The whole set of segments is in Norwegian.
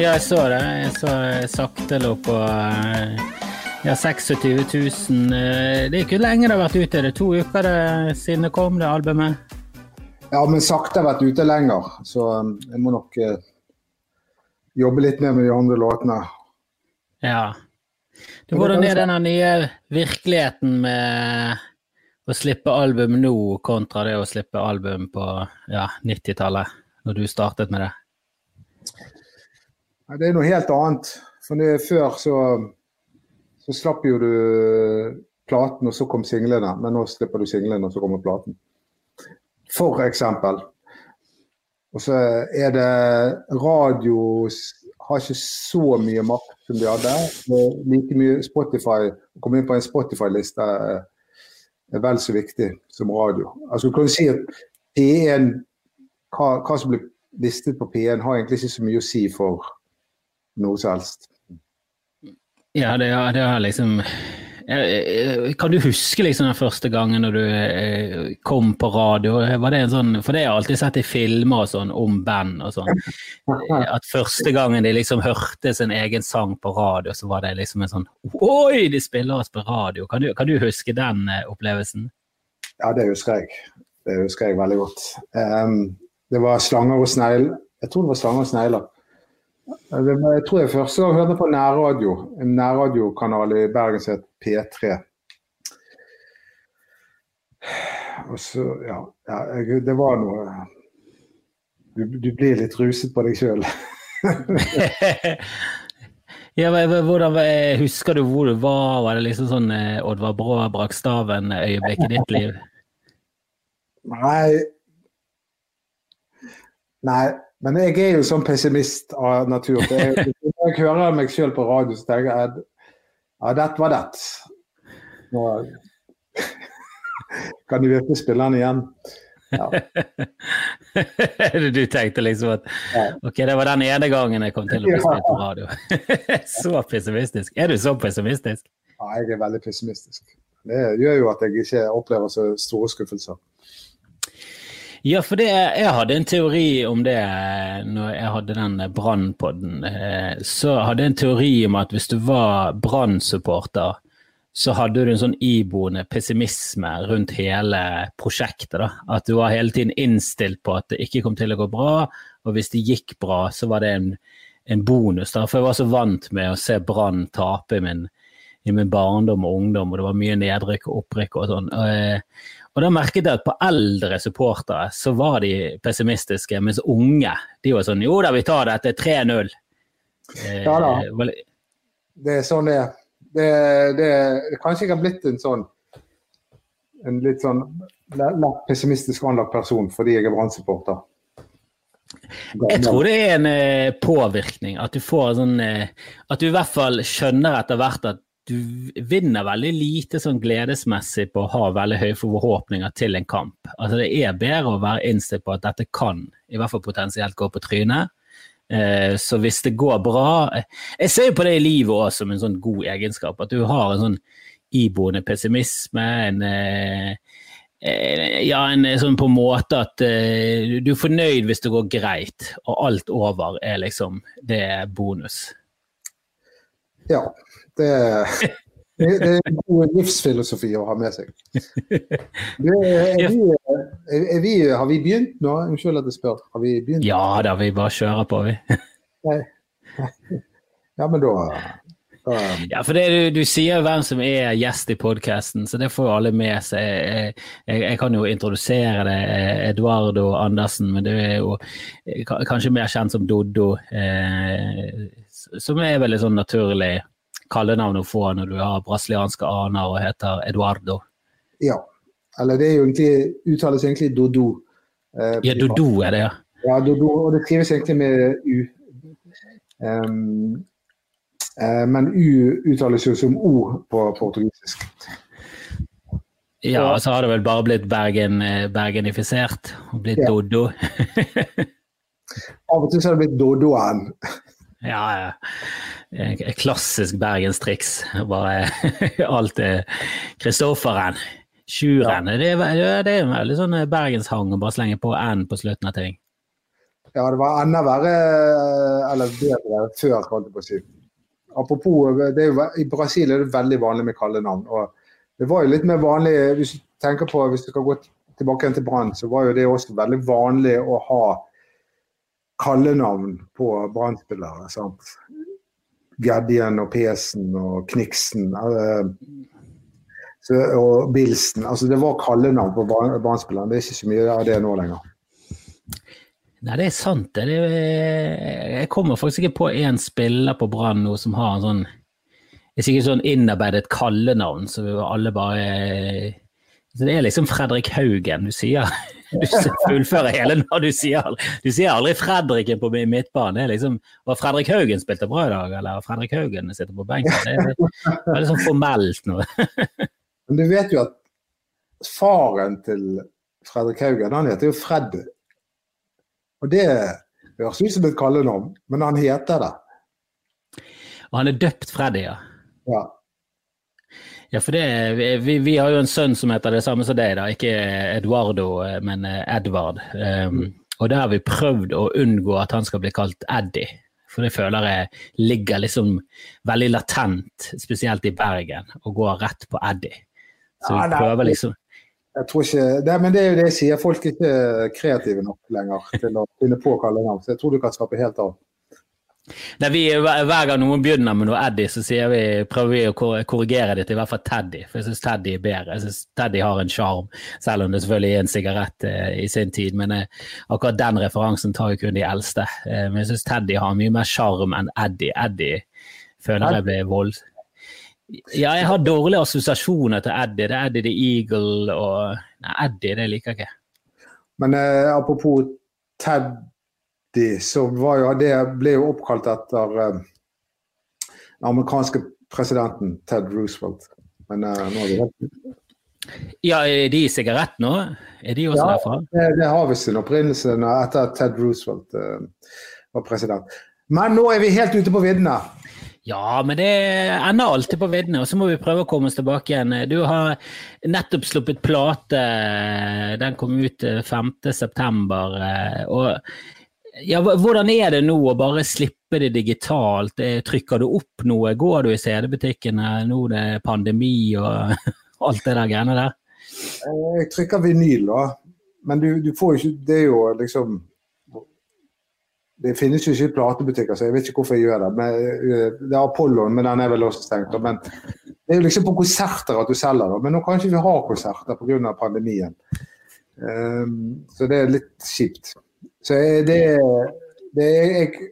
Ja, jeg så det. Jeg så sakte lå på eh, ja, 26 000. Eh, det er ikke lenge det har vært ute. Det er to uker det, siden det kom, det albumet. Ja, men sakte har vært ute lenger, så um, jeg må nok eh, jobbe litt mer med de andre låtene. Ja. Du, hvordan er denne nye virkeligheten med å slippe album nå kontra det å slippe album på ja, 90-tallet, når du startet med det? Det er noe helt annet. For før så, så slapp jo du platen, og så kom singlene. Men nå slipper du singlene, og så kommer platen. For eksempel. Og så er det Radio har ikke så mye makt som de hadde. Like mye Spotify, Å komme inn på en Spotify-liste er vel så viktig som radio. Altså, du kan si at P1, hva, hva som blir listet på P1, har egentlig ikke så mye å si for noe som helst. Ja, det har, det har liksom kan du huske liksom den første gangen når du eh, kom på radio? Var det en sånn, for det har jeg alltid sett i filmer og sånn om band og sånn. At første gangen de liksom hørte sin egen sang på radio, så var det liksom en sånn Oi, de spiller oss på radio! Kan du, kan du huske den eh, opplevelsen? Ja, det husker jeg. Det husker jeg veldig godt. Um, det var slanger og snegler. Jeg tror det var slanger og snegler. Jeg tror jeg første gang hørte på nærradio, en nærradiokanal i Bergen som het P3. Og så, ja, ja, Det var noe Du, du blir litt ruset på deg sjøl. ja, hvordan, husker du hvor du var? Var det liksom sånn eh, Oddvar Brå brakk staven-øyeblikk i ditt liv? Nei, Nei, men jeg er jo sånn pessimist av natur. Jeg, jeg hører meg sjøl på radio, så tenker jeg at ja, dette var det. Nå kan de virkelig spille den igjen. Ja. du tenkte liksom at ok, det var den ene gangen jeg kom til å bli spilt på radio. så pessimistisk. Er du så pessimistisk? Ja, jeg er veldig pessimistisk. Det gjør jo at jeg ikke opplever så store skuffelser. Ja, for det, jeg hadde en teori om det når jeg hadde den Brann-podden. Eh, så hadde jeg en teori om at hvis du var Brann-supporter, så hadde du en sånn iboende pessimisme rundt hele prosjektet. da. At du var hele tiden innstilt på at det ikke kom til å gå bra, og hvis det gikk bra, så var det en, en bonus. da. For jeg var så vant med å se Brann tape i min, i min barndom og ungdom, og det var mye nedrykk og opprykk og sånn. Og da merket jeg at på eldre supportere så var de pessimistiske, mens unge de var sånn Jo da, vi tar dette 3-0. Eh, ja da. Det er sånn det er. Det, det, det kanskje jeg har blitt en sånn en litt sånn lett pessimistisk anlagt person fordi jeg er Brann-supporter. Jeg tror det er en eh, påvirkning. At du får sånn eh, At du i hvert fall skjønner etter hvert at du vinner veldig lite sånn gledesmessig på å ha veldig høye forhåpninger til en kamp. Altså Det er bedre å være innstilt på at dette kan i hvert fall potensielt gå på trynet. Eh, så hvis det går bra Jeg ser jo på det i livet òg som en sånn god egenskap. At du har en sånn iboende pessimisme. en eh, eh, ja, en sånn på en måte at du er fornøyd hvis det går greit, og alt over er liksom det bonus. Ja, det, det, er en god livsfilosofi å ha med seg. Det, er vi, er vi, har vi begynt nå? Unnskyld at jeg spør. Har vi begynt? Ja da, vi bare kjører på, vi. Ja, men da ja, for det, du, du sier hvem som er gjest i podkasten, så det får jo alle med seg. Jeg, jeg, jeg, kan jo introdusere det, Eduardo Andersen, men du er jo kanskje mer kjent som Doddo. Eh, som er veldig sånn naturlig kallenavn å få når du har brasilianske aner og heter Eduardo. Ja, eller det er jo egentlig uttales egentlig Dodo. Eh, ja, Dodo er det, ja. Ja, Dodo, og det skrives egentlig med U. Um, eh, men U uttales jo som O på portugisisk. Ja, og så har det vel bare blitt Bergen, eh, bergenifisert og blitt ja. Dodo. Av og til så har det blitt Dodoen. Ja, klassisk bergenstriks. Bare alt er Kristofferen. Sjuren. Ja. Det, er, det er en veldig sånn bergenshang å bare slenge på N på slutten av ting. Ja, det var enda verre, eller bedre, før, holdt jeg på å si. Apropos, det er jo, I Brasil er det veldig vanlig med kallenavn. og Det var jo litt mer vanlig hvis du tenker på, hvis du skal gå tilbake til Brann, så var jo det også veldig vanlig å ha kallenavn på Brann-spillere. Gaddien og Pesen og Kniksen eh, og Bilsen. Altså, det var kallenavn på Brann-spillerne. Det er ikke så mye av det nå lenger. Nei, det er sant. Det er, jeg kommer faktisk ikke på én spiller på Brann nå som har en sånn Det er sikkert sånn innarbeidet kallenavn, så vi alle bare så Det er liksom Fredrik Haugen du sier. Du fullfører hele når du sier Du sier aldri Fredriken på er liksom Var Fredrik Haugen spilte bra i dag, eller Fredrik Haugen sitter på benken? Det er veldig sånn formelt nå. Men du vet jo at faren til Fredrik Haugen, han heter jo Fred. Og det høres ut som et kallenavn, men han heter det. Og han er døpt Freddy, ja? Ja. Ja, for det, vi, vi, har jo en sønn som heter det samme som deg, da. ikke Eduardo, men Edvard. Um, og der har vi prøvd å unngå at han skal bli kalt Eddie. For det føler jeg ligger liksom veldig latent, spesielt i Bergen, å gå rett på Eddie. Så vi prøver liksom jeg tror ikke, det, men det er jo det jeg sier, folk er ikke kreative nok lenger til å finne på å kalle navn. Så jeg tror du kan slappe helt av. Nei, vi, Hver gang noen begynner med noe Eddie, så vi, prøver vi å korrigere det til i hvert fall Teddy. For jeg syns Teddy er bedre. Jeg synes Teddy har en sjarm, selv om det selvfølgelig er en sigarett eh, i sin tid. Men eh, akkurat den referansen tar jo kun de eldste. Eh, men jeg syns Teddy har mye mer sjarm enn Eddie. Eddie føler jeg blir vold, ja, jeg har dårlige assosiasjoner til Eddie. Det er Eddie the Eagle og Nei, Eddie det liker jeg ikke. Men eh, apropos Teddy, så var jo det ble jo oppkalt etter eh, den amerikanske presidenten Ted Roosevelt. Men eh, nå er det helt Ja, er de i sigarett nå? Er de også ja, derfra? Det, det har vi sin opprinnelse etter at Ted Roosevelt uh, var president. Men nå er vi helt ute på viddene. Ja, men det ender alltid på viddene, og så må vi prøve å komme oss tilbake igjen. Du har nettopp sluppet plate. Den kom ut 5.9. Eh, og ja, hvordan er det nå å bare slippe det digitalt? Eh, trykker du opp noe? Går du i CD-butikkene nå det er pandemi og alt det der greiene der? Eh, jeg trykker vinyl, da. Men du, du får ikke Det er jo liksom det finnes jo ikke platebutikker, så jeg vet ikke hvorfor jeg gjør det. Men, eh, det er Apollon, men den er vel også stengt. Men det er jo liksom på konserter at du selger. Men nå kan ikke vi ha konserter pga. pandemien. Um, så det er litt kjipt. Så det, det, jeg,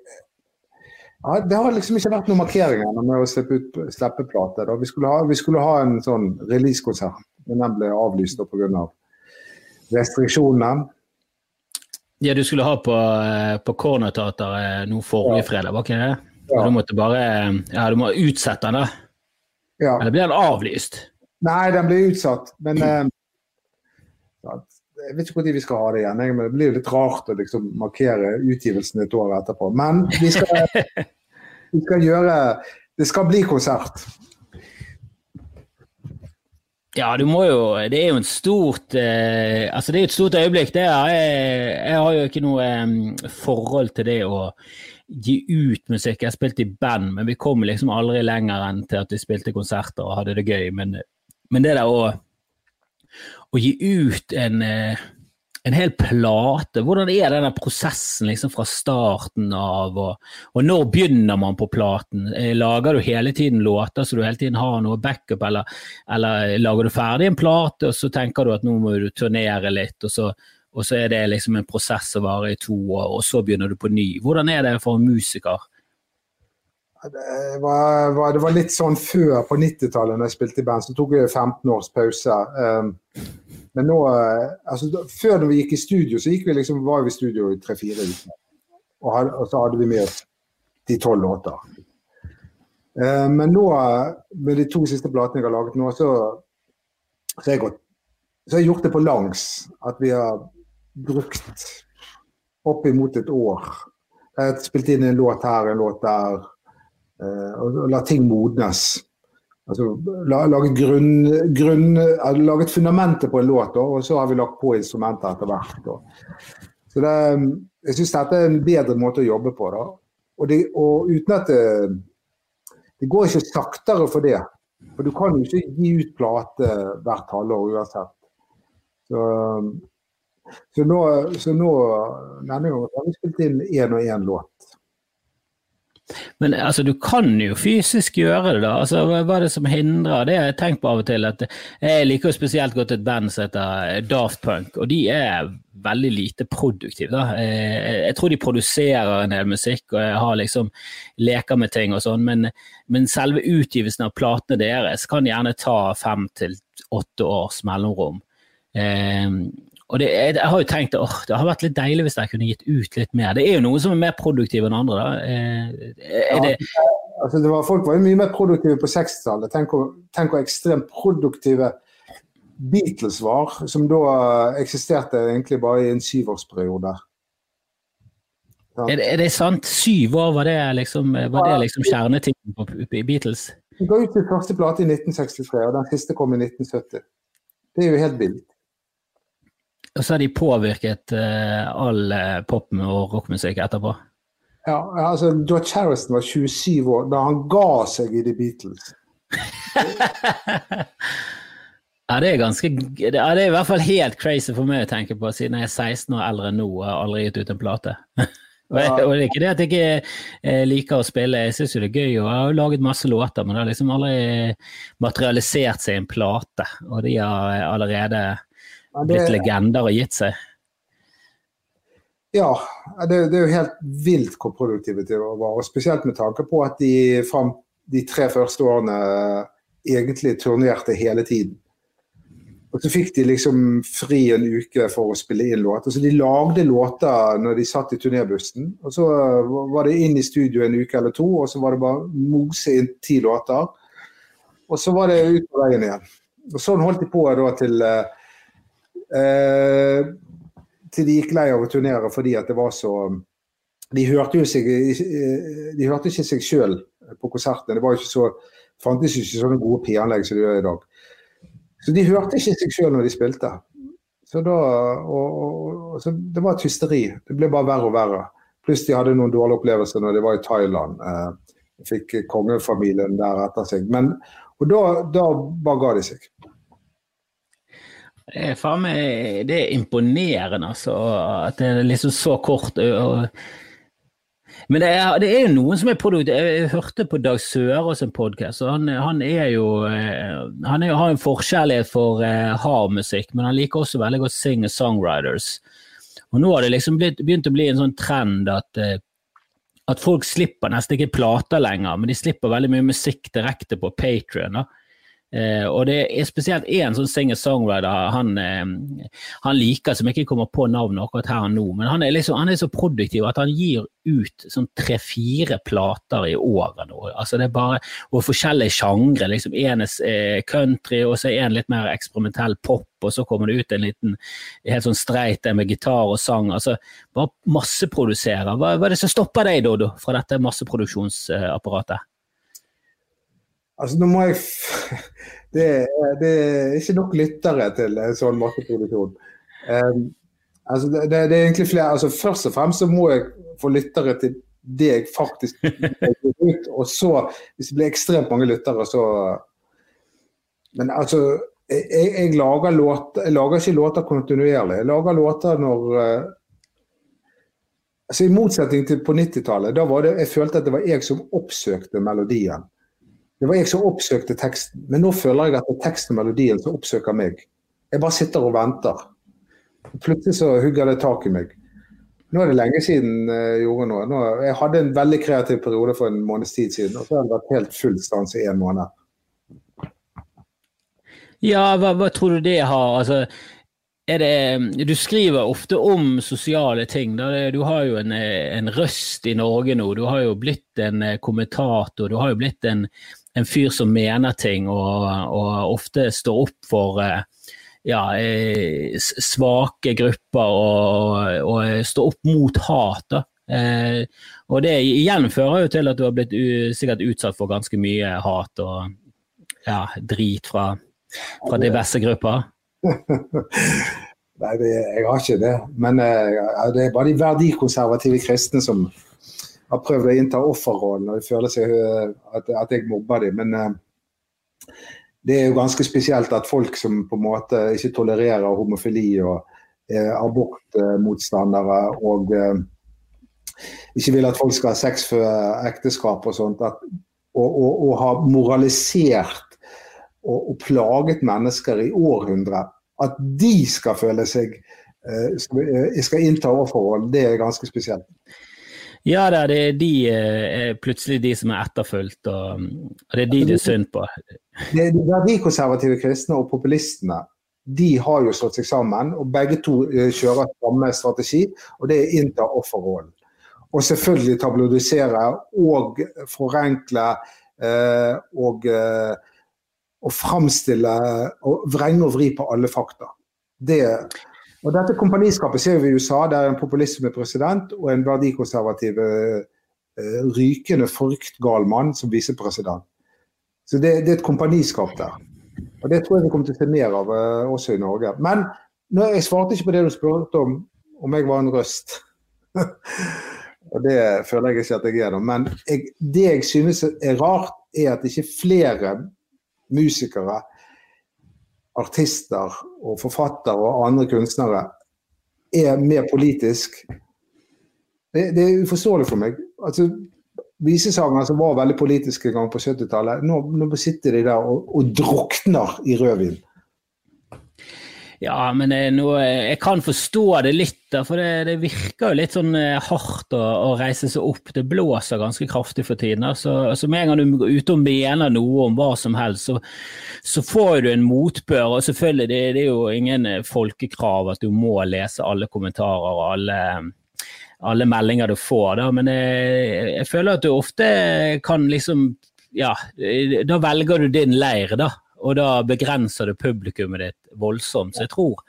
ja, det har liksom ikke vært noen markeringer med å slippe, ut, slippe plate. Vi skulle, ha, vi, skulle ha, en sånn releasekonsert, men den ble avlyst pga. Av restriksjonene. Ja, du skulle ha på, eh, på Cornerteatret nå forrige fredag, var ikke det? Ja. Du måtte bare Ja, du må utsette den, da. Ja. Eller blir den avlyst? Nei, den blir utsatt. Men eh, jeg vet ikke når vi skal ha det igjen. Men det blir litt rart å liksom markere utgivelsen et år etterpå. Men vi skal, vi skal gjøre Det skal bli konsert. Ja, du må jo Det er jo et stort eh, Altså, det er et stort øyeblikk. Det er, jeg, jeg har jo ikke noe eh, forhold til det å gi ut musikk. Jeg har spilt i band, men vi kom liksom aldri lenger enn til at vi spilte konserter og hadde det gøy. Men, men det der å, å gi ut en eh, en hel plate. Hvordan er denne prosessen liksom fra starten av, og, og, når begynner man på platen? Eh, lager du hele tiden låter så du hele tiden har noe backup, eller, eller lager du ferdig en plate, og så tenker du at nå må du turnere litt, og så, og så er det liksom en prosess som varer i to år, og så begynner du på ny. Hvordan er det for en musiker? Det var, det var litt sånn før, på 90-tallet, da jeg spilte i band, så tok jeg 15 års pause. Um, men nå, eh, altså, før når vi gikk i studio, så gikk vi liksom, var vi i studio i tre-fire uker. Og, og, så hadde vi med oss de tolv låter. Eh, men nå, med de to siste platene jeg har laget nå, så, så, jeg gått, så har jeg gjort det på langs. At vi har brukt oppimot et år. Jeg har spilt inn en låt her, en låt der. Eh, og, la ting modnes. Altså, laget, grunn, grunn, laget fundamentet på en låt, og så har vi lagt på instrumenter etter hvert. Da. Så det, jeg syns dette er en bedre måte å jobbe på. da. Og, det, og uten at det, det går ikke saktere for det. For du kan jo ikke gi ut plate hvert halvår uansett. Så, så nå, så nå denne gangen har vi spilt inn én og én låt. Men altså, du kan jo fysisk gjøre det, da. Altså, hva er det som hindrer det? Jeg tenker på av og til at Jeg liker spesielt godt et band som heter Daft Punk, og de er veldig lite produktive. da. Eh, jeg tror de produserer en del musikk og jeg har liksom leker med ting og sånn, men, men, selve utgivelsen av platene deres kan gjerne ta fem til åtte års mellomrom. Og det, jeg, har jo tenkt at det har vært litt deilig hvis jeg kunne gitt ut litt mer. Det er jo noen som er mer produktive enn andre. da. Eh, er det... Ja, altså det var, folk var jo mye mer produktive på 60-tallet. Tenk, tenk hvor ekstremt produktive Beatles var, som da eksisterte egentlig bare i en syvårsperiode. Ja. Er, det, er, det, sant? Syv år, var det liksom, var det liksom kjernetiden på Beatles? De ga ut sin første plate i 1963, og den siste kom i 1970. Det er jo helt vilt. Og så har de påvirket uh, all uh, pop- og rockmusikk etterpå. Ja, altså George Harrison var 27 år da han ga seg i The Beatles. ja, det er ganske Det er i hvert fall helt crazy for meg å tenke på, siden jeg er 16 år eldre nå og har aldri gitt ut en plate. og, jeg, og, det er ikke det at jeg ikke eh, liker å spille, jeg syns jo det er gøy, og jeg har jo laget masse låter, men det har liksom aldri materialisert seg en plate. Og de har allerede ja, det, blitt legender og gitt seg? Ja, det, det, er jo helt vilt hvor produktive de var. og Spesielt med tanke på at de fram de tre første årene egentlig turnerte hele tiden. Og så fikk de liksom fri en uke for å spille inn låter. Så de lagde låter når de satt i turnébussen. Og så var det inn i studio en uke eller to, og så var det bare mose inn ti låter. Og så var det ut på veien igjen. Og sånn holdt de på da til uh, Eh, til de gikk lei av å turnere fordi at det var så De hørte jo seg, de hørte ikke seg sjøl på konsertene. Det var ikke så, fantes ikke sånne gode pianlegg som de gjør i dag. Så de hørte ikke seg sjøl når de spilte. Så da, og, og, så det var et hysteri. Det ble bare verre og verre. Pluss de hadde noen dårlige opplevelser når de var i Thailand. Eh, fikk kongefamilien der etter seg. Men, og da, da bare ga de seg. Det er, meg, det er imponerende, altså. At det er liksom så kort. Men det er, det er, jo noen som er produktive. Jeg hørte på Dag Sørås en podkast, og han, han, er jo Han er, har en forkjærlighet for hard musikk, men han liker også veldig godt singer-songwriters. Og nå har det liksom blitt, begynt å bli en sånn trend at, at folk slipper nesten ikke plater lenger, men de slipper veldig mye musikk direkte på Patrion. Eh, og det er spesielt én sånn singer-songwriter han, eh, han, liker, som ikke kommer på navnet akkurat her og nå. Men han er, liksom, han er så produktiv at han gir ut sånn tre-fire plater i året nå. Altså det er bare, og forskjellige sjangre. Liksom en er eh, country, og så en litt mer eksperimentell pop, og så kommer det ut en liten helt sånn streit med gitar og sang. altså Bare masseproduserer. Hva, hva er det som stopper deg, Dodo, fra dette masseproduksjonsapparatet? Altså, nå må jeg det, det, er ikke nok lyttere til en sånn matteproduksjon. Um, altså, det, det, er egentlig flere altså, Først og fremst så må jeg få lyttere til det jeg faktisk ut. Og så, hvis det blir ekstremt mange lyttere, så Men altså jeg, jeg, lager låter, jeg lager ikke låter kontinuerlig. Jeg lager låter når uh, altså I motsetning til på 90-tallet, da var det, jeg følte at det var jeg som oppsøkte melodien. Det var jeg som oppsøkte teksten, men nå føler jeg at det er teksten og melodien som oppsøker meg. Jeg bare sitter og venter. Plutselig så hugger det tak i meg. Nå er det lenge siden jeg gjorde noe. Nå, jeg hadde en veldig kreativ periode for en måneds tid siden, og så har det vært helt full stans i en måned. Ja, hva, hva tror du det har altså, det, du skriver ofte om sosiale ting. Du har jo en, en, røst i Norge nå. Du har jo blitt en eh, kommentator. Du har jo blitt en, en fyr som mener ting og, og ofte står opp for eh, ja, eh, svake grupper og, og står opp mot hat. Eh, og det igjen fører jo til at du har blitt sikkert utsatt for ganske mye hat og ja, drit fra, fra diverse grupper. Nei, det, jeg har ikke det. Men uh, det er bare de verdikonservative kristne som har prøvd å innta offerrollen og føler seg uh, at, at, jeg mobber dem. Men uh, det er jo ganske spesielt at folk som på en måte ikke tolererer homofili og eh, abortmotstandere og ikke vil at folk skal ha sex før ekteskap og sånt, at, og, og, og har moralisert og, og plaget mennesker i århundrer at de skal føle seg eh, skal innta overforhold, det er ganske spesielt. Ja, det er de, er plutselig de som er etterfulgt, og, det er de det er synd på. De verdikonservative kristne og populistene de har jo slått seg sammen, og begge to eh, kjører samme strategi, og det er innta offerrollen. Og selvfølgelig tabloidisere og forenkle eh, og eh, å framstille og vrenge og vri på alle fakta. Det, og dette kompaniskapet ser vi i USA, der en populist som er president, og en verdikonservativ, eh, rykende fryktgal mann som visepresident. Så det, det, er et kompaniskap der. Og Det tror jeg vi kommer til å se mer av uh, også i Norge. Men jeg svarte ikke på det du spurte om, om jeg var en røst. og Det føler jeg ikke at jeg er. Men jeg, det jeg synes er rart, er at ikke flere musikere, artister og forfattere og andre kunstnere er mer politisk. Det, det er uforståelig for meg. Altså, Visesangere som var veldig politiske en gang på 70-tallet, nå, nå, sitter de der og, og drukner i rødvin. Ja, men noe, jeg kan forstå det litt, for det, det virker jo litt sånn eh, hardt å, å, reise seg opp. Det blåser ganske kraftig for tiden. Så, altså, med en gang du er ute og mener noe om hva som helst, så, så får du en motbør. Og selvfølgelig, det, det, er jo ingen folkekrav at du må lese alle kommentarer og alle, alle meldinger du får, da. men jeg, jeg føler at du ofte kan liksom Ja, da velger du din leir, da og da begrenser det publikummet ditt voldsomt. Så jeg tror,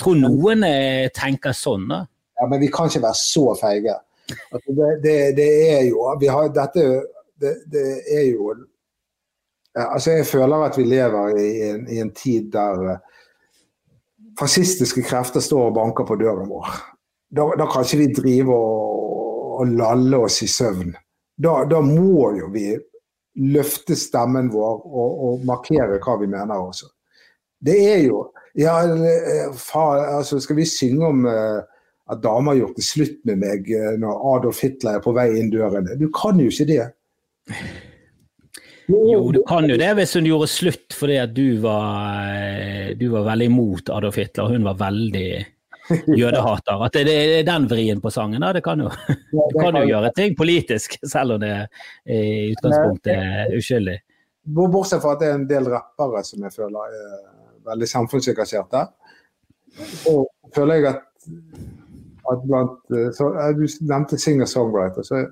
tror noen eh, tenker sånn. da. Ja, Men vi kan ikke være så feige. Altså, det, det, det, er jo har, Dette det, det, er jo altså Jeg føler at vi lever i en, i en tid der uh, fascistiske krefter står og banker på døren vår. Da, da kan ikke vi drive og, og lalle oss i søvn. Da, da må jo vi løfte stemmen vår og, og, markere hva vi mener også. Det er jo Ja, faen, altså skal vi synge om uh, at damer har gjort det slutt med meg uh, når Adolf Hitler er på vei inn døren? Du kan jo ikke det. Jo, du kan jo det hvis hun gjorde slutt fordi at du var, eh, du var veldig imot Adolf Hitler. Hun var veldig jødehater. At det, det, er den vrien på sangen. Da. Det kan jo, det kan jo gjøre ting politisk, selv om det i utgangspunktet er uskyldig. Bortsett fra at det er en del rappere som jeg føler er veldig samfunnsengasjerte. Og føler jeg at, at blant så, Du nevnte singer-songwriter. Så,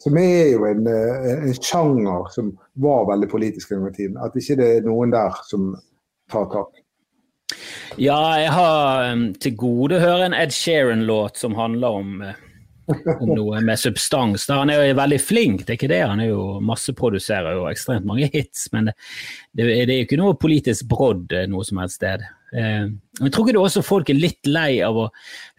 som er jo en, en, sjanger som var veldig politisk en gang i tiden. At ikke det er noen der som tar tak. Ja, jeg har til gode høre en Ed Sheeran-låt som handler om, uh, om noe med substans. Han er jo veldig flink, det er ikke det. Han er jo masseproduserer jo ekstremt mange hits, men det, det, er jo ikke noe politisk brodd uh, noe som helst sted. Jeg tror ikke det også folk er litt lei av å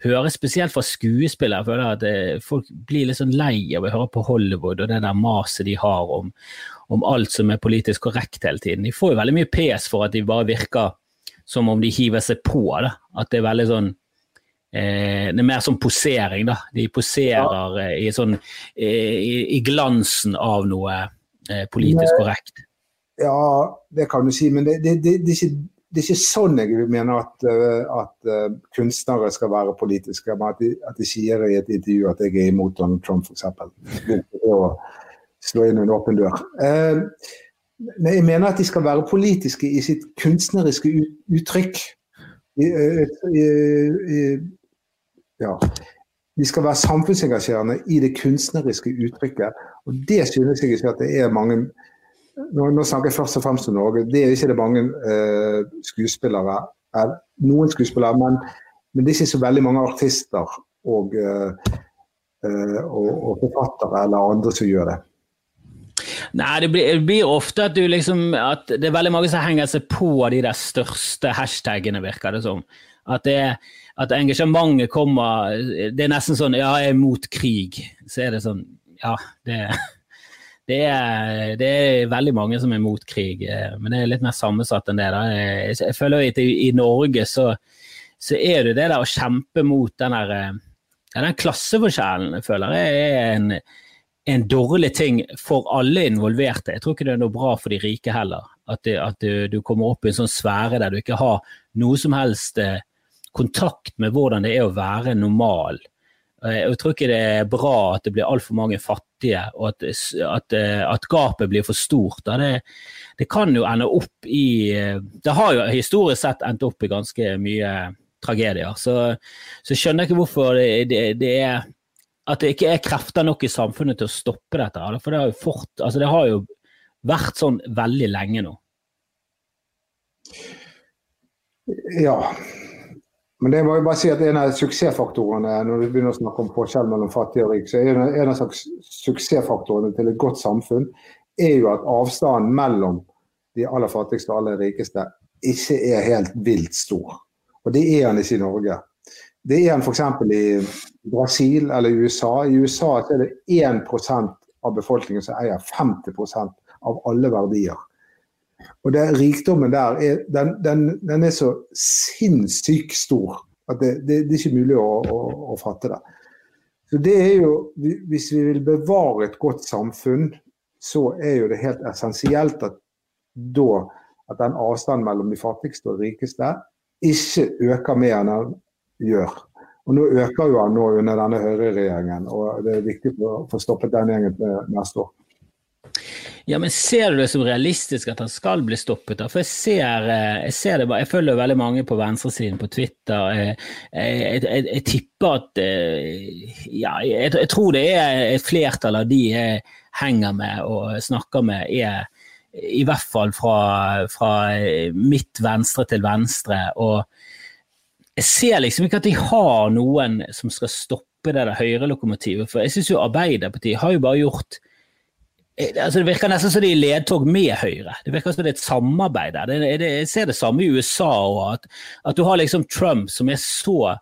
høre, spesielt fra skuespillere. Jeg føler at uh, folk blir litt sånn lei av å høre på Hollywood og det der maset de har om, om alt som er politisk korrekt hele tiden. De får jo veldig mye pes for at de bare virker som om de hiver seg på. Da. At det er veldig sånn eh, Det er mer sånn posering, da. De poserer ja. i, sånn, eh, i, i, glansen av noe eh, politisk korrekt. Ja, det kan du si, men det, det, det, det er ikke det er ikke sånn jeg mener at, eh, at kunstnere skal være politiske. At de, at de, sier i et intervju at jeg er imot Donald Trump, f.eks. Slå inn en åpen dør. Uh, jeg mener at de skal være politiske i sitt kunstneriske uttrykk. Ja. De skal være samfunnsengasjerende i det kunstneriske uttrykket. Og det synes jeg ikke at det er mange Nå, nå snakker jeg først og fremst om Norge. Det er ikke det mange uh, skuespillere. Er, noen skuespillere, men, men, det er ikke så veldig mange artister og, uh, og, og forfattere eller andre som gjør det. Nei, det blir, det blir, ofte at, liksom, at det er veldig mange som henger seg på de der største hashtagene, virker det som. At, det, at engasjementet kommer Det er nesten sånn ja, jeg er mot krig. Så er det sånn ja, det, det, er, det er veldig mange som er mot krig. Eh, men det er litt mer sammensatt enn det. Da. Jeg, jeg føler at i, Norge så, så, er det det der å kjempe mot den der ja, den klasseforskjellen, føler jeg er en, en dårlig ting for alle involverte. Jeg tror ikke det er noe bra for de rike heller. At, det, at du, du, kommer opp i en sånn sfære der du ikke har noe som helst eh, kontakt med hvordan det er å være normal. Eh, jeg tror ikke det er bra at det blir altfor mange fattige, og at, at, eh, at gapet blir for stort. Det, det, kan jo ende opp i Det har jo historisk sett endt opp i ganske mye tragedier. Så, så skjønner jeg ikke hvorfor det, det, det, er At det ikke er krefter nok i samfunnet til å stoppe dette. For det har jo, fort, altså det har jo vært sånn veldig lenge nå. Ja, men det må jeg bare si at en av suksessfaktorene når vi begynner å snakke om forskjell mellom fattig og rik, så er en av suksessfaktorene til et godt samfunn er jo at avstanden mellom de aller fattigste og aller rikeste ikke er helt vilt stor. Og det er han ikke i Norge. Det er en f.eks. i Brasil eller USA. I USA er det 1% av befolkningen som eier 50% av alle verdier. Og det, Rikdommen der er, den, den, den er så sinnssykt stor at det, det, det er ikke mulig å, å, å, fatte det. Så det er jo, Hvis vi vil bevare et godt samfunn, så er jo det helt essensielt at, da, at den avstanden mellom de fattigste og rikeste ikke øker mer enn gjør. Og Nå øker jo han nå under denne høyreregjeringen, og det er viktig for å få stoppet den gjengen neste år. Ja, men Ser du det som realistisk at han skal bli stoppet? da? For Jeg ser, eh, jeg ser det bare, jeg følger veldig mange på venstresiden på Twitter. Jeg, jeg, jeg, jeg tipper at eh, ja, jeg, tror det er et flertall av de jeg henger med og snakker med, er i hvert fall fra, fra mitt venstre til venstre. og jeg ser liksom ikke at de har noen som skal stoppe det der høyrelokomotivet. For jeg syns jo Arbeiderpartiet har jo bare gjort Eh, altså det virker nesten som de er ledtog med Høyre. Det virker som det er et samarbeid der. jeg ser det samme i USA òg. At, at, du har liksom Trump som er så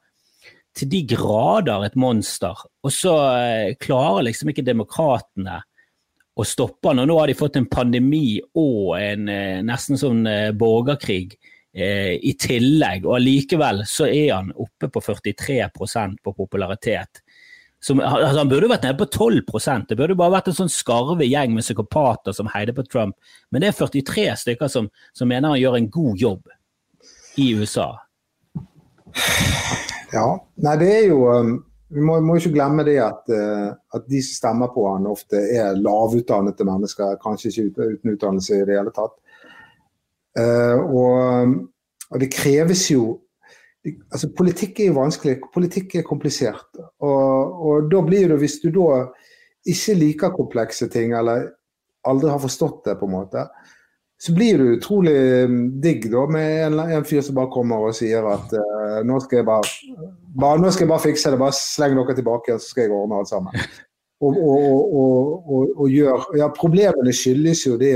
til de grader et monster, og så eh, klarer liksom ikke demokratene å stoppe han. Og nå har de fått en pandemi og en eh, nesten sånn borgerkrig i tillegg, og allikevel så er han oppe på 43% på popularitet. Som, altså han burde vært nede på 12% Det burde bare vært en sånn skarve gjeng med psykopater som heider på Trump. Men det er 43 stykker som, som mener han gjør en god jobb i USA. Ja. Nei, det er jo um, Vi må, må ikke glemme det at, uh, at, de som stemmer på han ofte er lavutdannede mennesker. Kanskje ikke uten utdannelse i det hele tatt. Uh, og, og det kreves jo altså Politikk er jo vanskelig, politikk er komplisert. Og, og, da blir det, hvis du da ikke liker komplekse ting, eller aldri har forstått det, på en måte, så blir du utrolig mm, digg da med en, en fyr som bare kommer og sier at uh, nå, skal jeg bare, bare, nå skal jeg bare fikse det, bare sleng dere tilbake, så skal jeg ordne alt sammen. Og, og, og, gjør, ja, Problemene skyldes jo de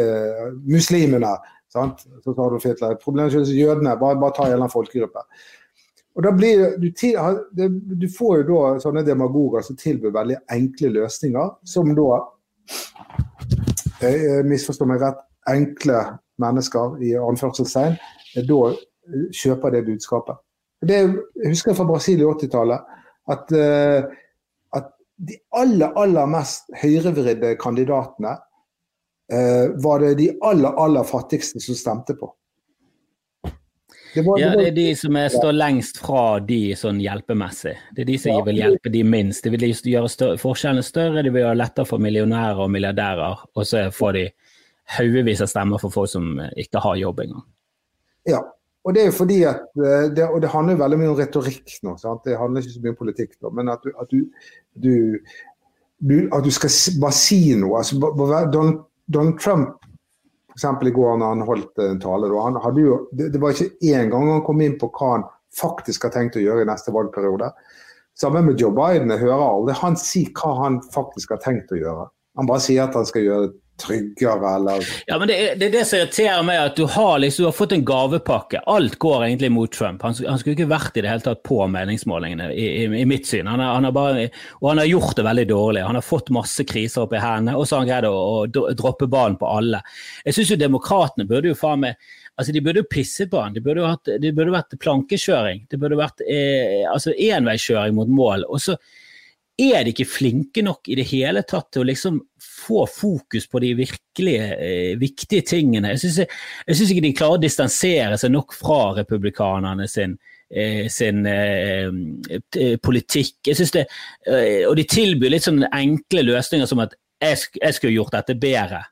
muslimene. Sant? Så sa du Hitler problemet jødene. Bare, bare ta en eller annen folkegruppe. Og da blir du, du får jo da sånne demagoger som tilbyr veldig enkle løsninger, som da jeg misforstår meg rett, enkle mennesker i anførselstegn, da kjøper det budskapet. Det, jeg husker fra Brasil i 80-tallet at, eh, at, de aller, aller mest høyrevridde kandidatene eh, var det de aller, aller fattigste som stemte på. Det, var, ja, det er de som er, står lengst fra de sånn hjelpemessig. Det er de som ja. vil hjelpe de minst. De vil gjøre større, forskjellene større, de vil gjøre lettere for millionærer og milliardærer. Og så får de haugevis av stemmer for folk som ikke har jobb engang. Ja, og det er jo fordi at eh, det, og det handler veldig mye om retorikk nå. Sant? Det handler ikke så mye om politikk nå. Men at du, at du, du, du at du skal bare si noe. Altså, Donald, Donald Trump F.eks. i går når han holdt en tale. Jo, det, det, var ikke én gang han kom inn på hva han faktisk har tenkt å gjøre i neste valgperiode. Sammen med Joe Biden, jeg hører aldri han si hva han faktisk har tenkt å gjøre. Han bare sier at han skal gjøre tryggere, eller Ja, men det er, det er det som irriterer meg, at du har, liksom, du har fått en gavepakke. Alt går egentlig mot Trump. Han, han skulle ikke vært i det hele tatt på meningsmålingene, i, i, i mitt syn. Han har, han er bare, og han har gjort det veldig dårlig. Han har fått masse kriser opp i hendene, og så har han greid å, å droppe ballen på alle. Jeg syns jo demokratene burde jo faen meg Altså, De burde jo pisset på han. Det burde, hatt, burde vært plankekjøring. Det burde vært eh, altså enveiskjøring mot mål. Og så er de ikke flinke nok i det hele tatt til å liksom få fokus på de virkelig eh, viktige tingene. Jeg syns ikke de klarer å distansere seg nok fra republikanerne sin, eh, sin eh, politikk. Jeg synes det, eh, og de tilbyr litt sånne enkle løsninger som at jeg, jeg skulle gjort dette bedre.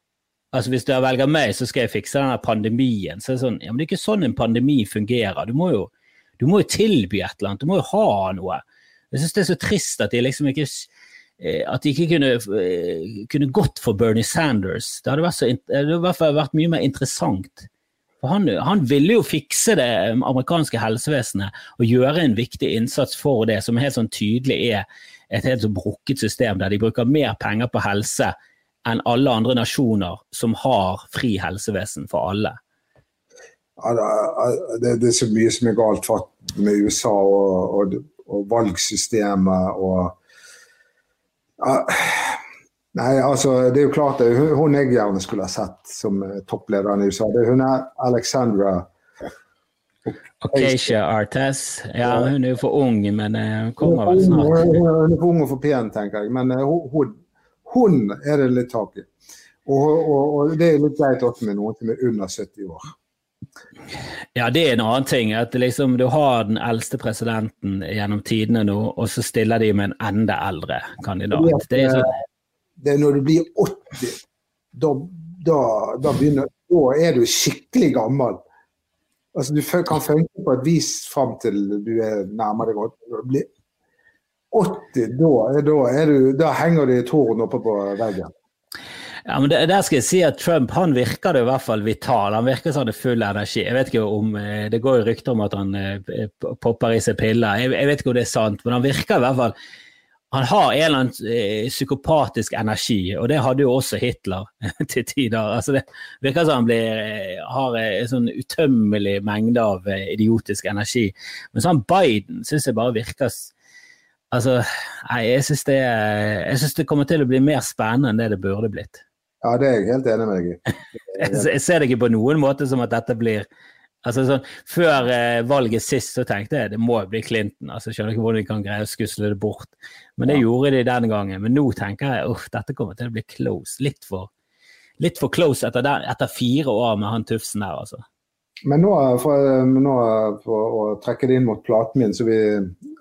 Altså Hvis dere velger meg, så skal jeg fikse denne pandemien. Så er det sånn, ja, men det er ikke sånn en pandemi fungerer. Du må jo, du må jo tilby et eller annet. Du må jo ha noe. Jeg syns det er så trist at de liksom ikke eh, at de ikke kunne, eh, kunne gått for Bernie Sanders. Det hadde, så, det hadde i hvert fall vært mye mer interessant. For han, han, ville jo fikse det amerikanske helsevesenet og gjøre en viktig innsats for det, som helt sånn tydelig er et helt så brukket system, der de bruker mer penger på helse enn alle andre nasjoner som har fri helsevesen for alle. Det, er så mye som er galt med USA og, og og valgsystemet og ja, Nei, altså, det er jo klart det. Hun jeg gjerne skulle ha sett som eh, topplederen i USA. Det, hun er Alexandra Acacia Artes. Ja, hun er jo for ung, men eh, hun kommer vel snart. Hun er for ung og for pen, tenker jeg. Men hun, hun er det litt tak i. Og, og, og, det er litt greit også med noen som er under 70 år. Ja, det er en annen ting. At liksom, du har den eldste presidenten gjennom tidene nå, og så stiller de med en enda eldre kandidat. Det er, så... det er når du blir 80, da, da, da, begynner, da er du skikkelig gammel. Altså, du kan funke på et vis fram til du er nærmere deg 80. Når 80, da, da, du, da henger du i tårn oppe på veggen. Ja, men det, Der skal jeg si at Trump han virker det i hvert fall vital. Han virker som han er full energi. Jeg vet ikke om, eh, Det går jo rykter om at han eh, popper i seg piller. Jeg, jeg vet ikke om det er sant, men han virker i hvert fall han har en eller annen eh, psykopatisk energi, og det hadde jo også Hitler til tider. Altså det virker som han blir, har en sånn utømmelig mengde av idiotisk energi. Men sånn Biden syns jeg bare virker Altså, nei, jeg syns det, det, kommer til å bli mer spennende enn det det burde blitt. Ja, det er jeg helt enig med deg i. jeg ser det ikke på noen måte som at dette blir altså sånn, Før eh, valget sist så tenkte jeg det må bli Clinton. altså Skjønner ikke hvordan de kan greie å skusle det bort. Men det ja. gjorde de den gangen. Men nå tenker jeg at dette kommer til å bli close. Litt for, litt for close etter, der, etter, fire år med han Tufsen der, altså. Men nå, for, nå, for å trekke det inn mot platen min, så vi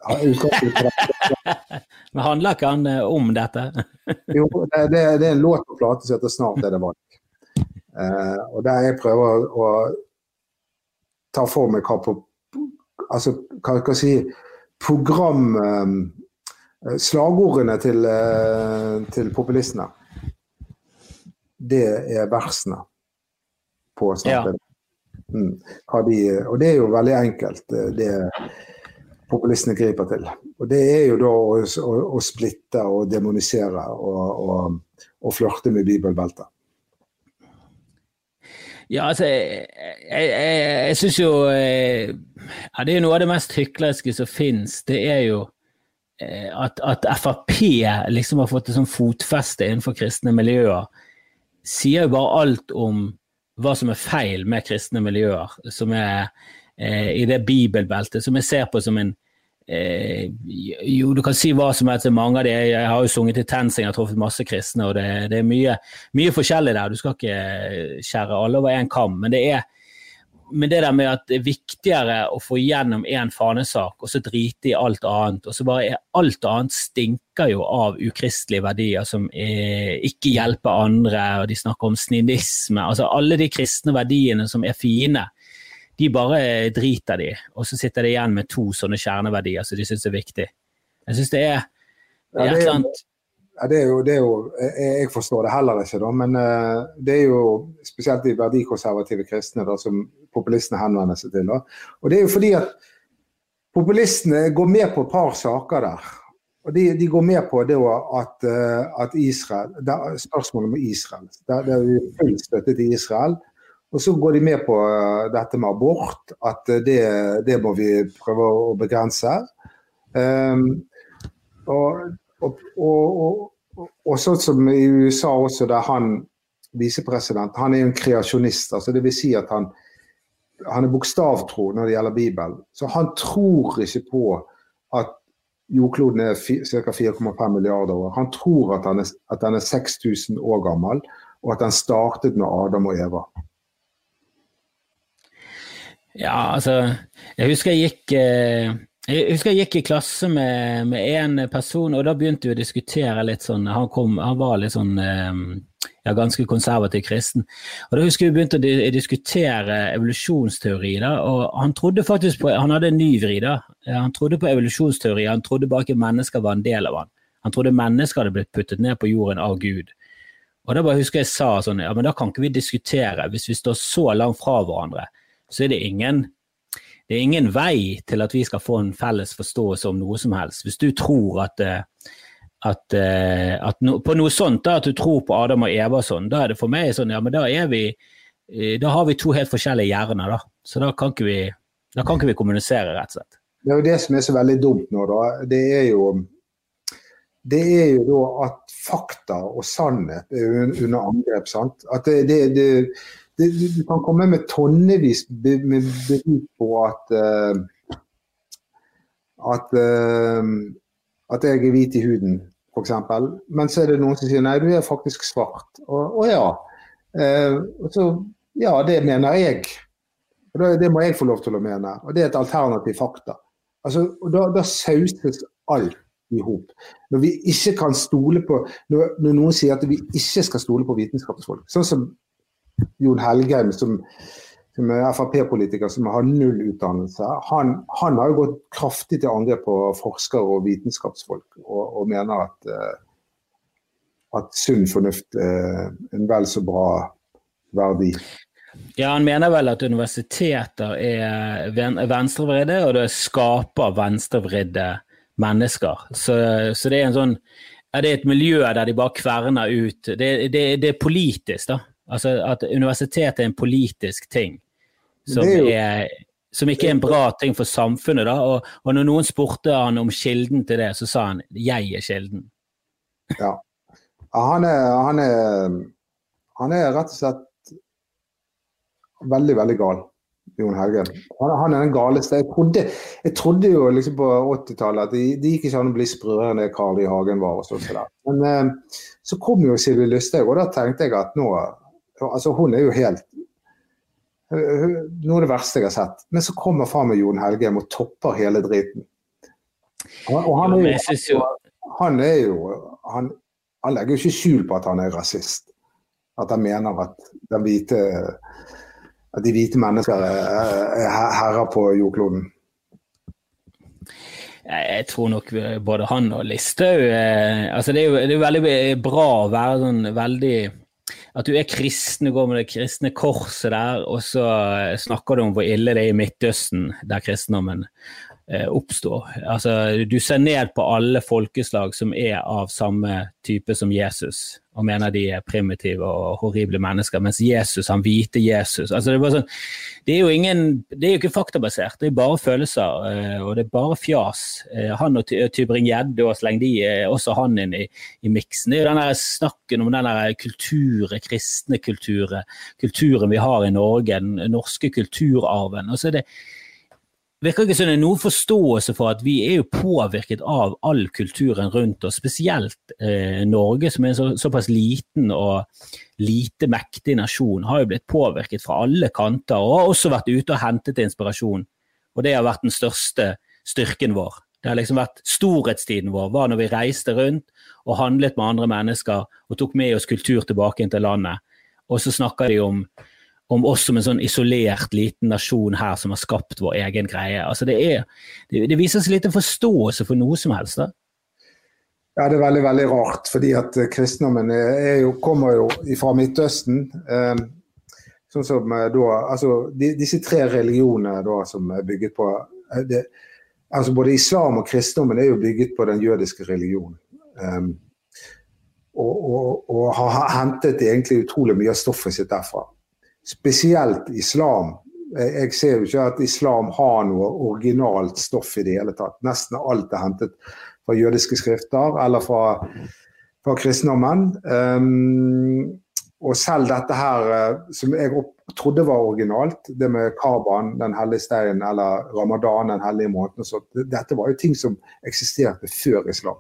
Men handler ikke han eh, om dette? jo, det, det, er en låt på plate som heter 'Snart er det valg'. Eh, og der jeg prøver å ta for meg hva på Altså, hva skal jeg si Program eh, Slagordene til, eh, til populistene. Det er versene på 'Snart ja. er det Mm. De, og det er jo veldig enkelt, det populistene griper til. Og det er jo da å, å, å splitte og demonisere og, og, og flørte med bibelbeltet. Ja, altså Jeg, jeg, jeg, jeg syns jo eh, ja, Det er noe av det mest hyklerske som fins. Det er jo eh, at, at, Frp liksom har fått et sånn fotfeste innenfor kristne miljøer. Sier jo bare alt om hva som er feil med kristne miljøer, som er i det bibelbeltet, som jeg ser på som en eh, Jo, du kan si hva som helst mange av de. Jeg har jo sunget i TenSing, jeg har truffet masse kristne, og det, det er mye, mye, forskjellig der. Du skal ikke skjære alle over én kam, men det er men det der med at det er viktigere å få igjennom én fanesak, og så drite i alt annet. Og så bare er alt annet stinker jo av ukristelige verdier som er, ikke hjelper andre, og de snakker om sninisme. Altså alle de kristne verdiene som er fine, de bare driter de. Og så sitter de igjen med to sånne kjerneverdier som de syns er viktig. Jeg syns det er, det er ja, det er jo, det er jo, jeg forstår det heller ikke, da, men uh, det er jo spesielt de verdikonservative kristne da, som populistene henvender seg til. Da. Og Det er jo fordi at populistene går med på et par saker der. og de, de, går med på det at, at Israel det Spørsmålet om Israel. Det er full støtte til Israel. Og så går de med på dette med abort, at det, det må vi prøve å begrense. Um, og, og, og, og, sånn som i USA også, der han visepresident, han er en kreasjonist. altså vil si at han, han er bokstavtro når det gjelder Bibelen. Så han tror ikke på at jordkloden er ca. 4,5 milliarder år. Han tror at den, er, er 6000 år gammel, og at den startet med Adam og Eva. Ja, altså Jeg husker jeg gikk eh, jeg husker jeg gikk i klasse med, med en person, og da begynte vi å diskutere litt sånn Han, kom, han var litt sånn eh, ja, ganske konservativ kristen. Og Da husker vi begynte å diskutere evolusjonsteori. Da, og Han trodde faktisk på, han hadde en ny vri. da, Han trodde på evolusjonsteori, han trodde bare ikke mennesker var en del av han. Han trodde mennesker hadde blitt puttet ned på jorden av Gud. Og Da bare husker jeg sa sånn, ja, men da kan ikke vi diskutere. Hvis vi står så langt fra hverandre, så er det ingen det er ingen vei til at vi skal få en felles forståelse om noe som helst. Hvis du tror at uh, at, uh, at no, på noe sånt, da, at du tror på Adam og Eva og sånn, da er det for meg sånn, ja, men da er vi uh, Da har vi to helt forskjellige hjerner, da. Så da kan ikke vi, kan ikke vi kommunisere, rett og slett. Det er jo det som er så veldig dumt nå, da. Det er jo det er jo da at fakta og sannhet er under angrep. sant? At det, det, det, det Du kan komme med tonnevis med bevis på at uh, at uh, at jeg er hvit i huden, f.eks. Men så er det noen som sier nei, du er faktisk svart. Og, og ja. Eh, så, ja, det mener jeg. Og det, det, må jeg få lov til å mene. Og det er et alternativ fakta. Altså, da, da sauses alt i hop. Når vi ikke kan stole på når, når, noen sier at vi ikke skal stole på vitenskapsfolk, sånn som Jon Helgheim, som som er Frp-politiker som har null utdannelse, han, han, har jo gått kraftig til angrep på forskere og vitenskapsfolk og, og mener at, uh, at sunn fornuft er en vel så bra verdi. Ja, Han mener vel at universiteter er venstrevridde, og det skaper venstrevridde mennesker. Så, så, det er sånn ja, det et miljø der de bare kverner ut. Det, det, det er politisk, da. Altså At universitetet er en politisk ting som, jo, er, som, ikke er en bra ting for samfunnet. Da. Og, og, når noen spurte han om kilden til det, så sa han 'jeg er kilden'. Ja. Han er, han er, han er rett og slett veldig, veldig gal. Jon Helge. Han, han, er den galeste. Jeg trodde, jeg trodde jo liksom på 80-tallet at det, de gikk ikke an å bli sprøere enn det Carl I. Hagen var. og sånt. Men eh, så kom jo Sylvi Lysthaug, og da tenkte jeg at nå altså Hun er jo helt noe av det verste jeg har sett. Men så kommer faen meg Jon Helgheim og topper hele driten. Og, han, er jo, han, er jo han, han, legger jo ikke skjul på at han er rasist. At han mener at, hvite, at de hvite mennesker er herrer på jordkloden. Jeg tror nok både han og Listhaug eh, altså det, er jo, veldig bra å være sånn veldig at du er kristen, du går med det kristne korset der, og så snakker du om hvor ille det er i Midtøsten, der kristendommen eh, oppstår. Altså, du ser ned på alle folkeslag som er av samme type som Jesus, og mener de er primitive og horrible mennesker, mens Jesus, han hvite Jesus altså, det, er sånn, det, er jo ingen, det er jo ikke faktabasert, det er bare følelser, eh, og det er bare fjas. Eh, han og Tybring-Gjedde, og sleng de også han inn i, i miksen. Det er jo den snakken om den kulturen, kristne kulturen, kulturen vi har i Norge, den norske kulturarven. og så er det virker ikke som det er noen forståelse for at vi er jo påvirket av all kulturen rundt oss, spesielt eh, Norge, som er en så, såpass liten og lite mektig nasjon, har jo blitt påvirket fra alle kanter og har også vært ute og hentet inspirasjon. Og det har vært den største styrken vår. Det har liksom vært Storhetstiden vår var når vi reiste rundt og handlet med andre mennesker og tok med oss kultur tilbake inn til landet. Og så snakker de om om oss som en sånn isolert liten nasjon her som har skapt vår egen greie. Altså det, er, det, det viser seg litt en forståelse for noe som helst. da. Ja, Det er veldig veldig rart, fordi at eh, kristendommen jo, kommer jo fra Midtøsten. Eh, sånn som eh, da, altså de, Disse tre religionene da, som er bygget på eh, det, altså Både islam og kristendommen er jo bygget på den jødiske religionen. Eh, og, og, og, har hentet egentlig utrolig mye av stoffet sitt derfra. Spesielt islam. Jeg ser jo ikke at islam har noe originalt stoff i det hele tatt. Nesten alt er hentet fra jødiske skrifter eller fra, fra kristendommen. Um, og selv dette her, eh, som jeg trodde var originalt, det med Karban, den hellige steinen, eller ramadan, den hellige måneden, så dette var jo ting som eksisterte før islam.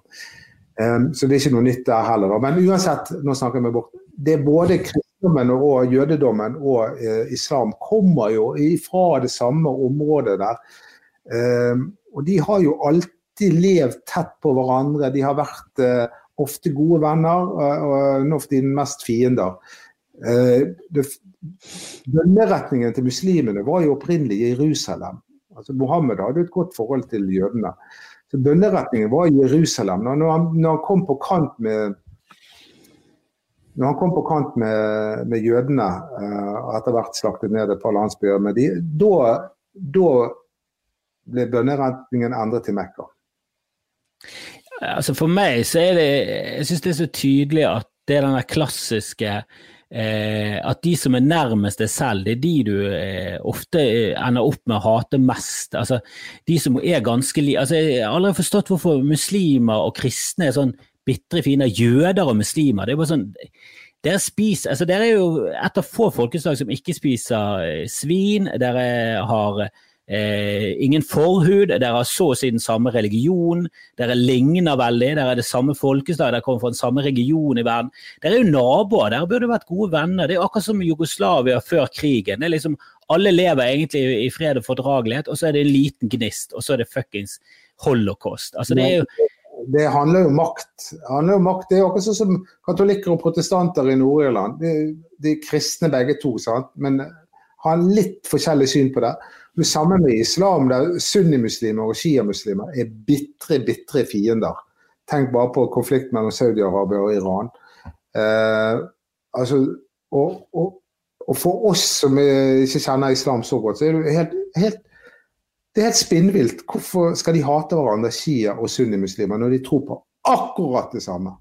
Um, så det er ikke noe nytt der heller. Men uansett, nå snakker vi bort. Det er både kristendommen og jødedommen og uh, islam kommer jo fra det samme området der. Um, og de har jo alltid levd tett på hverandre. De har vært uh, ofte gode venner, og nå for tiden mest fiender. Eh, bønneretningen til muslimene var jo opprinnelig i Jerusalem. Altså Mohammed hadde et godt forhold til jødene. Så Bønneretningen var i Jerusalem. Når han, når han kom på kant med når han kom på kant med, med jødene og etter hvert slaktet ned et par landsbyer med de, da, ble bønneretningen endret til Mekka. Altså For meg så er det Jeg syns det er så tydelig at det er den klassiske eh, At de som er nærmest deg selv, det er de du eh, ofte eh, ender opp med å hate mest. Altså De som er ganske li... Altså, jeg har aldri forstått hvorfor muslimer og kristne er sånn bitre fine. Jøder og muslimer. det er bare sånn dere spiser, altså dere er jo et av få folkeslag som ikke spiser eh, svin. Dere har Eh, ingen forhud, dere har så å si den samme religion, dere ligner veldig, dere er det samme folkeslag, dere kommer fra den samme region i verden. Dere er jo naboer, dere burde vært gode venner. Det er akkurat som Jugoslavia før krigen. Det er liksom, alle lever egentlig i fred og fordragelighet, og så er det en liten gnist, og så er det fuckings holocaust. Altså, det er jo det handler jo om makt. Det handler jo makt. Det er akkurat sånn som katolikker og protestanter i Nord-Irland. De, de, er kristne begge to, sant? men har litt forskjellig syn på det. Det samme med islam, der sunnimuslimer og sjiamuslimer er bitre, bitre fiender. Tenk bare på konflikten mellom Saudi-Arabia og Iran. Eh, altså, og, og, og, for oss som ikke kjenner islam så godt, så er det helt, helt det er helt spinnvilt. Hvorfor skal de hate hverandre, shia og sunnimuslimer, når de tror på akkurat det samme?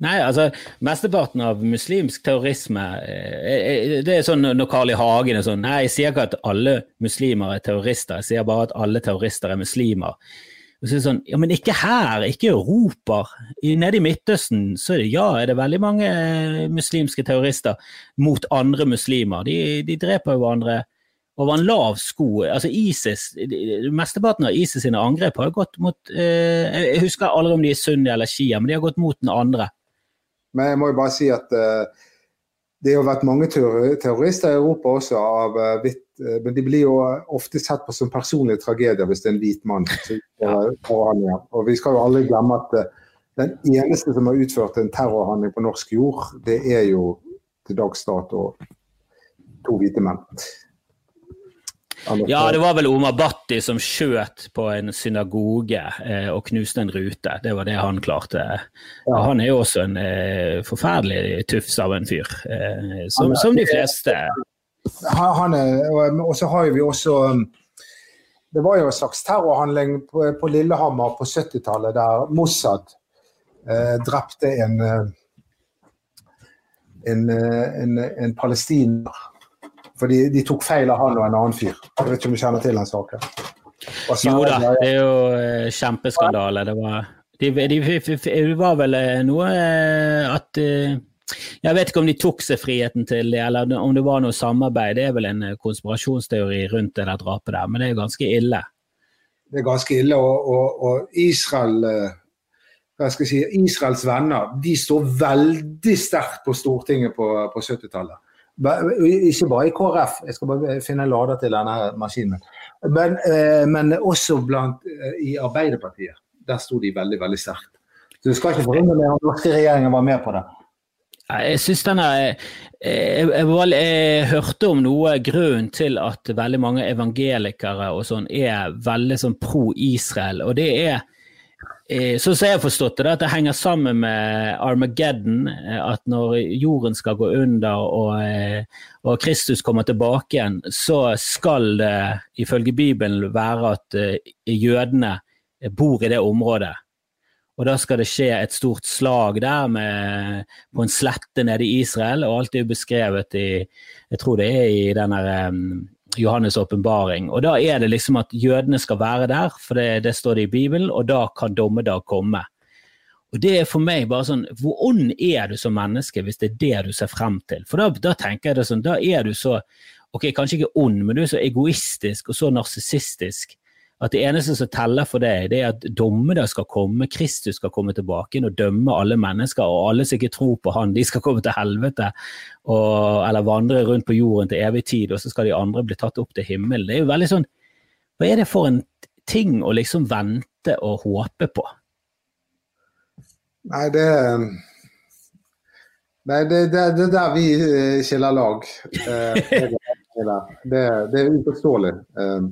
Nei, altså mesteparten av muslimsk terrorisme eh, eh, Det er sånn når Carl I. Hagen er sånn Nei, jeg sier ikke at alle muslimer er terrorister, jeg sier bare at alle terrorister er muslimer. Og så er det sånn, ja, Men ikke her, ikke i Europa. Nede i Midtøsten så er det, ja, er det veldig mange eh, muslimske terrorister mot andre muslimer. De, de dreper jo hverandre over en lav sko. Altså ISIS, Mesteparten av ISIS sine angrep har gått mot eh, Jeg husker aldri om de er sunni eller shia, men de har gått mot den andre. Men jeg må jo bare si at eh, det har vært mange terrorister i Europa også av eh, uh, Men de blir jo ofte sett på som personlige tragedier hvis det er en hvit mann. Og vi skal jo aldri glemme at den eneste som har utført en terrorhandling på norsk jord, det er jo til dags dato to hvite menn. Ja, det var vel Omar Bhatti som skjøt på en synagoge eh, og knuste en rute. Det var det han klarte. Ja. Han er jo også en eh, forferdelig tufs av en fyr, eh, som, som, de fleste. Han er, og så har vi også um, Det var jo en slags terrorhandling på, på Lillehammer på 70-tallet, der Mossad eh, drepte en, eh, en, eh, en, en palestiner for de, de, tok feil av han og en annen fyr. Jeg vet ikke om du kjenner til den saken? jo da, det er jo uh, kjempeskandale. Det var, de, de, det var vel uh, noe uh, at Jeg vet ikke om de tok seg friheten til det, eller om det var noe samarbeid. Det er vel en konspirasjonsteori rundt det der drapet der, men det er ganske ille. Det er ganske ille, og, og, og Israel si, Israels venner de står veldig sterkt på Stortinget på, på 70-tallet. Ikke bare i KrF, jeg skal bare finne en lader til denne maskinen. Men, eh, men også blant, eh, i Arbeiderpartiet. Der sto de veldig veldig sterkt. Så Du skal ikke forundre meg om norske regjeringen var med på det. Jeg synes denne, jeg, jeg, jeg, jeg, hørte om noe grunn til at veldig mange evangelikere og sånn er veldig sånn pro Israel. og det er Eh, så som jeg har forstått det, at det henger sammen med Armageddon. Eh, at når jorden skal gå under og, eh, og Kristus kommer tilbake igjen, så skal det ifølge Bibelen være at jødene bor i det området. Og da skal det skje et stort slag der med, på en slette nede i Israel, og alt er jo beskrevet i Jeg tror det er i um, Johannes' åpenbaring. Og da er det liksom at jødene skal være der, for det, det står det i Bibelen, og da kan dommedag komme. Og det er for meg bare sånn Hvor ond er du som menneske hvis det er det du ser frem til? For da, da tenker jeg det sånn, da er du så Ok, kanskje ikke ond, men du er så egoistisk og så narsissistisk at det eneste som teller for deg, det er at dommedag skal komme, Kristus skal komme tilbake og dømme alle mennesker, og alle som ikke tror på han, de skal komme til helvete og, eller vandre rundt på jorden til evig tid, og så skal de andre bli tatt opp til himmelen. Det er jo veldig sånn Hva er det for en ting å liksom vente og håpe på? Nei, det Nei, det er det, der vi eh, skiller lag. Eh, det, det er uforståelig. Eh,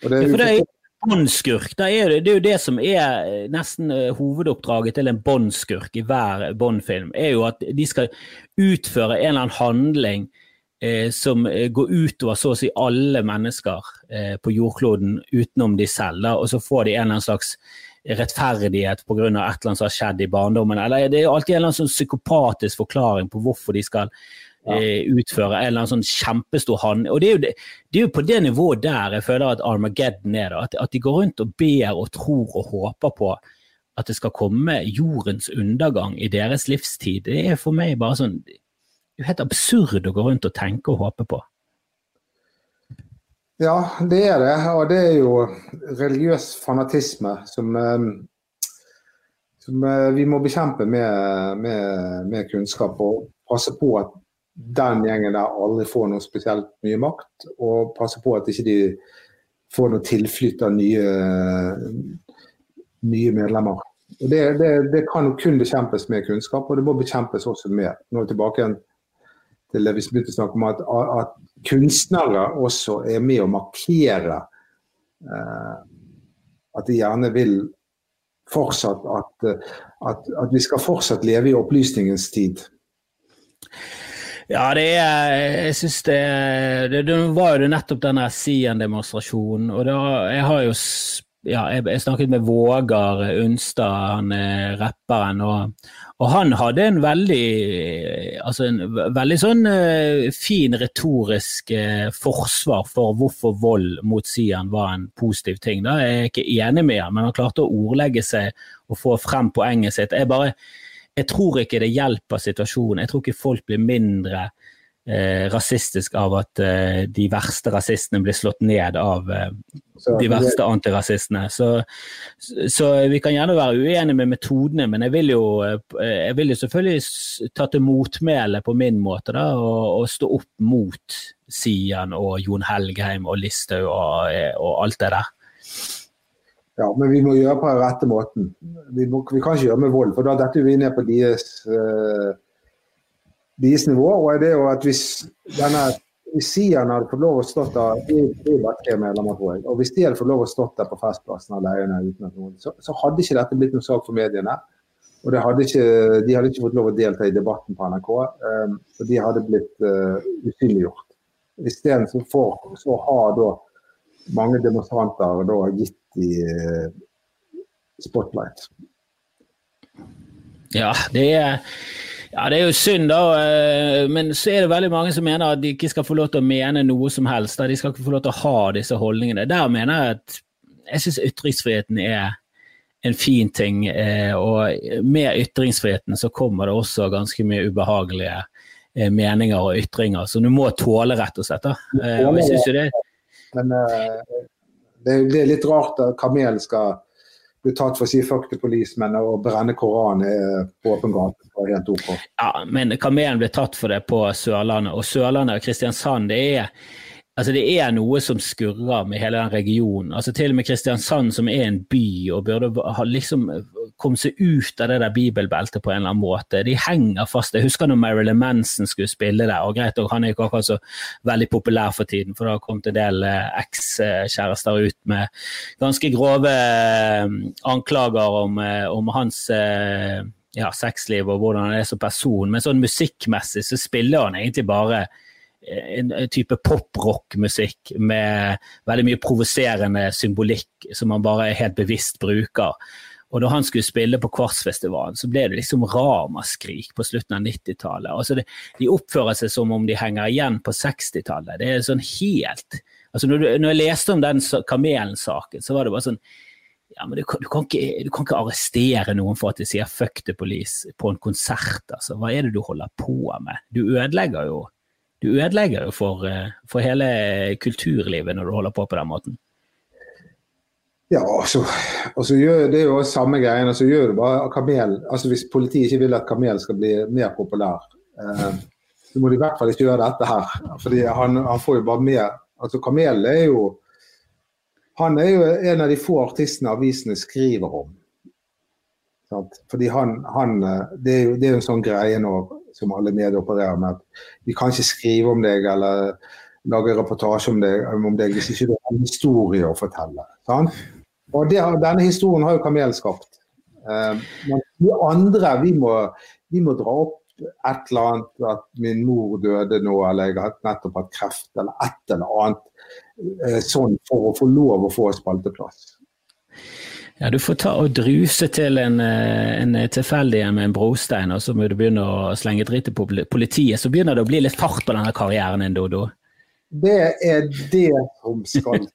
og det er uforståelig Båndskurk, det er, jo det som er eh, nesten eh, hovedoppdraget til en båndskurk i hver Bond-film. er jo at de skal utføre en eller annen handling eh, som eh, går utover så å si alle mennesker eh, på jordkloden utenom de selv. Da, og så får de en eller annen slags rettferdighet pga. et eller annet som har skjedd i barndommen. Eller det er alltid en eller annen sånn psykopatisk forklaring på hvorfor de skal ja. Eh, utføre en eller annen sånn kjempestor hand. Og det er, det, det er, jo på det nivået der jeg føler at Armageddon er. At, at, de går rundt og ber og tror og håper på at det skal komme jordens undergang i deres livstid. Det er for meg bare sånn det er helt absurd å gå rundt og tenke og håpe på. Ja, det er det. Og det er jo religiøs fanatisme som, eh, som eh, vi må bekjempe med, med, med kunnskap. Og passe på at den gjengen der aldri får noe spesielt mye makt, og passe på at ikke de får noe tilflytt av nye, nye medlemmer. Det, det, det, kan kun bekjempes med kunnskap, og det må bekjempes også med. Nå er vi tilbake til det vi begynte å snakke om, at, at, kunstnere også er med å markere eh, at de gjerne vil fortsatt at, at, at vi skal fortsatt leve i opplysningens tid. Ja, det er Jeg syns det, det, det var jo nettopp denne Sien-demonstrasjonen. Og da, jeg har jo ja, jeg, jeg, snakket med Vågar Unstad, han er rapperen, og, og, han hadde en veldig altså en veldig sånn uh, fin retorisk uh, forsvar for hvorfor vold mot Sian var en positiv ting. Da er jeg ikke enig med han, men han klarte å ordlegge seg og få frem poenget sitt. Jeg bare jeg tror ikke det hjelper situasjonen. Jeg tror ikke folk blir mindre eh, rasistisk av at eh, de verste rasistene blir slått ned av eh, de verste antirasistene. Så, så, vi kan gjerne være uenige med metodene, men jeg vil jo, eh, jeg vil jo selvfølgelig ta til motmæle på min måte da, og, og, stå opp mot Sian og Jon Helgheim og Listhaug og, eh, og alt det der. Ja, men vi må gjøre på den rette måten. Vi, må, vi, kan ikke gjøre med vold, for da detter vi ned på deres, uh, deres nivå. Og det er jo at hvis denne hvis hadde fått lov å stå der og hvis de hadde fått lov å stå der på Festplassen alene uten at noen, så, så, hadde ikke dette blitt noen sak for mediene. Og hadde ikke, de hadde ikke fått lov å delta i debatten på NRK, um, for de hadde blitt uh, usynliggjort. Isteden så, så har da mange demonstranter da gitt i eh, spotlight. Ja, det er ja, Det er jo synd, da. Eh, men så er det veldig mange som mener at de ikke skal få lov til å mene noe som helst. De skal ikke få lov til å ha disse holdningene. Der mener jeg at jeg syns ytringsfriheten er en fin ting. Eh, og med ytringsfriheten så kommer det også ganske mye ubehagelige meninger og ytringer som du må tåle, rett og slett. Og jeg synes jo det men det, det, er litt rart at Kamel skal bli tatt for å si fuck the police, og brenne Koranen på åpen gate helt OK. Ja, men Kamelen ble tatt for det på Sørlandet, og Sørlandet og Kristiansand det er Altså Det er noe som skurrer med hele den regionen. Altså Til og med Kristiansand, som er en by og burde ha liksom kommet seg ut av det der bibelbeltet på en eller annen måte. De henger fast. Jeg husker når Marilyn Manson skulle spille der. og greit, Han er ikke akkurat så veldig populær for tiden, for det har kommet en del eh, ekskjærester ut med ganske grove eh, anklager om, eh, om hans ja, sexliv og hvordan han er som person. Men sånn musikkmessig så spiller han egentlig bare en type pop-rock-musikk med veldig mye provoserende symbolikk som han bare helt bevisst bruker. Og da han skulle spille på Kvartsfestivalen, så ble det liksom ramaskrik på slutten av 90-tallet. Altså de oppfører seg som om de henger igjen på 60-tallet. Det er sånn helt altså når, du, når, jeg leste om den Kamelen-saken, så var det bare sånn ja, men du, du, kan ikke, du, kan ikke, arrestere noen for at de sier 'fuck the police' på en konsert. altså. Hva er det du holder på med? Du ødelegger jo, du ødelegger jo for, eh, for hele kulturlivet når du holder på på den måten. Ja, altså, altså gjør, Det er jo samme greien. altså gjør du bare Kamel, altså Hvis politiet ikke vil at Kamel skal bli mer populær, eh, så må de i hvert fall ikke gjøre dette her. fordi han, han får jo bare mer altså Kamel er jo han er jo en av de få artistene avisene skriver om. Fordi han, han det, er jo, det er jo en sånn greie nå som alle medier opererer med, at vi kan ikke skrive om deg eller lage reportasje om deg, om deg hvis ikke du har en historie å fortelle. Sant? Og det, Denne historien har jo Kamelen skapt. Uh, men vi andre vi må, vi må, dra opp et eller annet, at min mor døde nå, eller jeg har nettopp hatt kreft, eller et eller annet uh, sånn for å få lov å få spalteplass. Ja, Du får ta og druse til en, eh, en tilfeldig med en brostein, og så må du begynne å slenge dritt på politiet. Så begynner det å bli litt fart på denne karrieren din, Dodo. Det er det som skal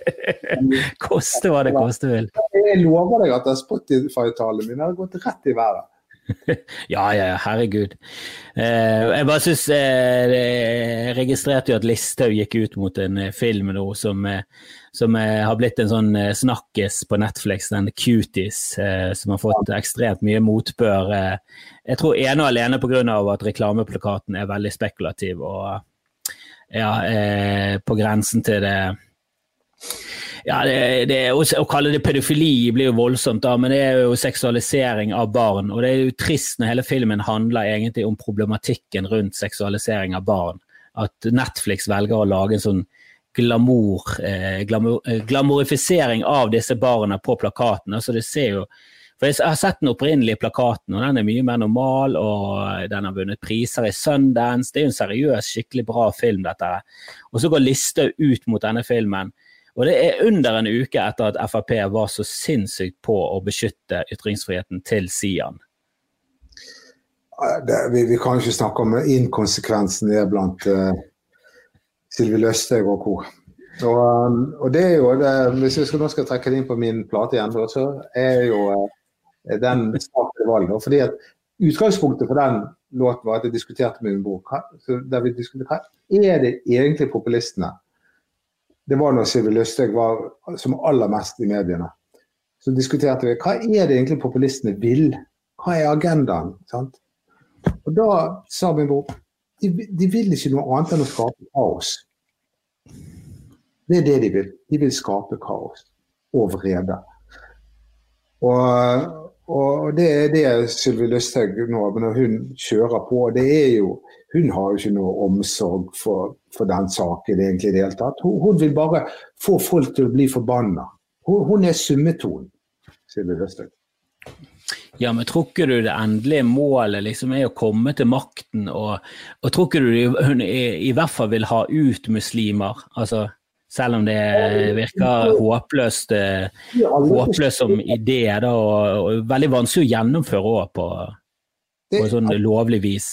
Koste hva det koste vil. Jeg lover deg at Spotify-tallene mine har gått rett i været. ja, ja, herregud. Eh, jeg bare syns eh, Jeg registrerte jo at Listhaug gikk ut mot en eh, film nå som, eh, som eh, har blitt en sånn eh, snakkes på Netflix, den Cuties, som har fått ekstremt mye motbør. jeg tror ene og alene pga. at reklameplakaten er veldig spekulativ. og ja, eh, på grensen til det ja, det, det, Å kalle det pedofili blir jo voldsomt, da, men det er jo seksualisering av barn. Og det er jo trist når hele filmen handler egentlig om problematikken rundt seksualisering av barn. At Netflix velger å lage en sånn glamour, eh, glamour eh, glamorifisering av disse barna på plakatene. Så det ser jo for Jeg har sett den opprinnelige plakaten, og den er mye mer normal. og Den har vunnet priser i Sundance. Det er jo en seriøs, skikkelig bra film, dette. Og så går Listhaug ut mot denne filmen. Og det er under en uke etter at Frp var så sinnssykt på å beskytte ytringsfriheten til Sian. Det, vi, vi, kan ikke snakke om inkonsekvensen det er blant uh, Sylvi Løsthaug og co. Og, og, det er jo det, Hvis jeg skal, nå skal trekke det inn på min plate igjen, så er jo uh, den startet valget. Fordi at Utgangspunktet for den låten var at jeg diskuterte med. Hva, der vi hva er det egentlig populistene Det var når Sylvi Lysthaug var som aller mest i mediene. Så diskuterte vi hva er det egentlig populistene vil? Hva er agendaen? Sant? Og da sa min bror de, de vil ikke noe annet enn å skape kaos. Det er det de vil. De vil skape kaos og vrede. Og og det er det Sylvi Lysthaug nå, når hun kjører på. det er jo, Hun har jo ikke noe omsorg for, for den saken egentlig i det hele tatt. Hun, hun, vil bare få folk til å bli forbanna. Hun, hun er summetonen, Sylvi Lysthaug. Ja, men tror ikke du det endelige målet liksom er å komme til makten, og, og tror ikke du hun i, i hvert fall vil ha ut muslimer? Altså selv om det virker håpløst, eh, håpløst som idé, da, og, og, veldig vanskelig å gjennomføre òg på, på sånn lovlig vis.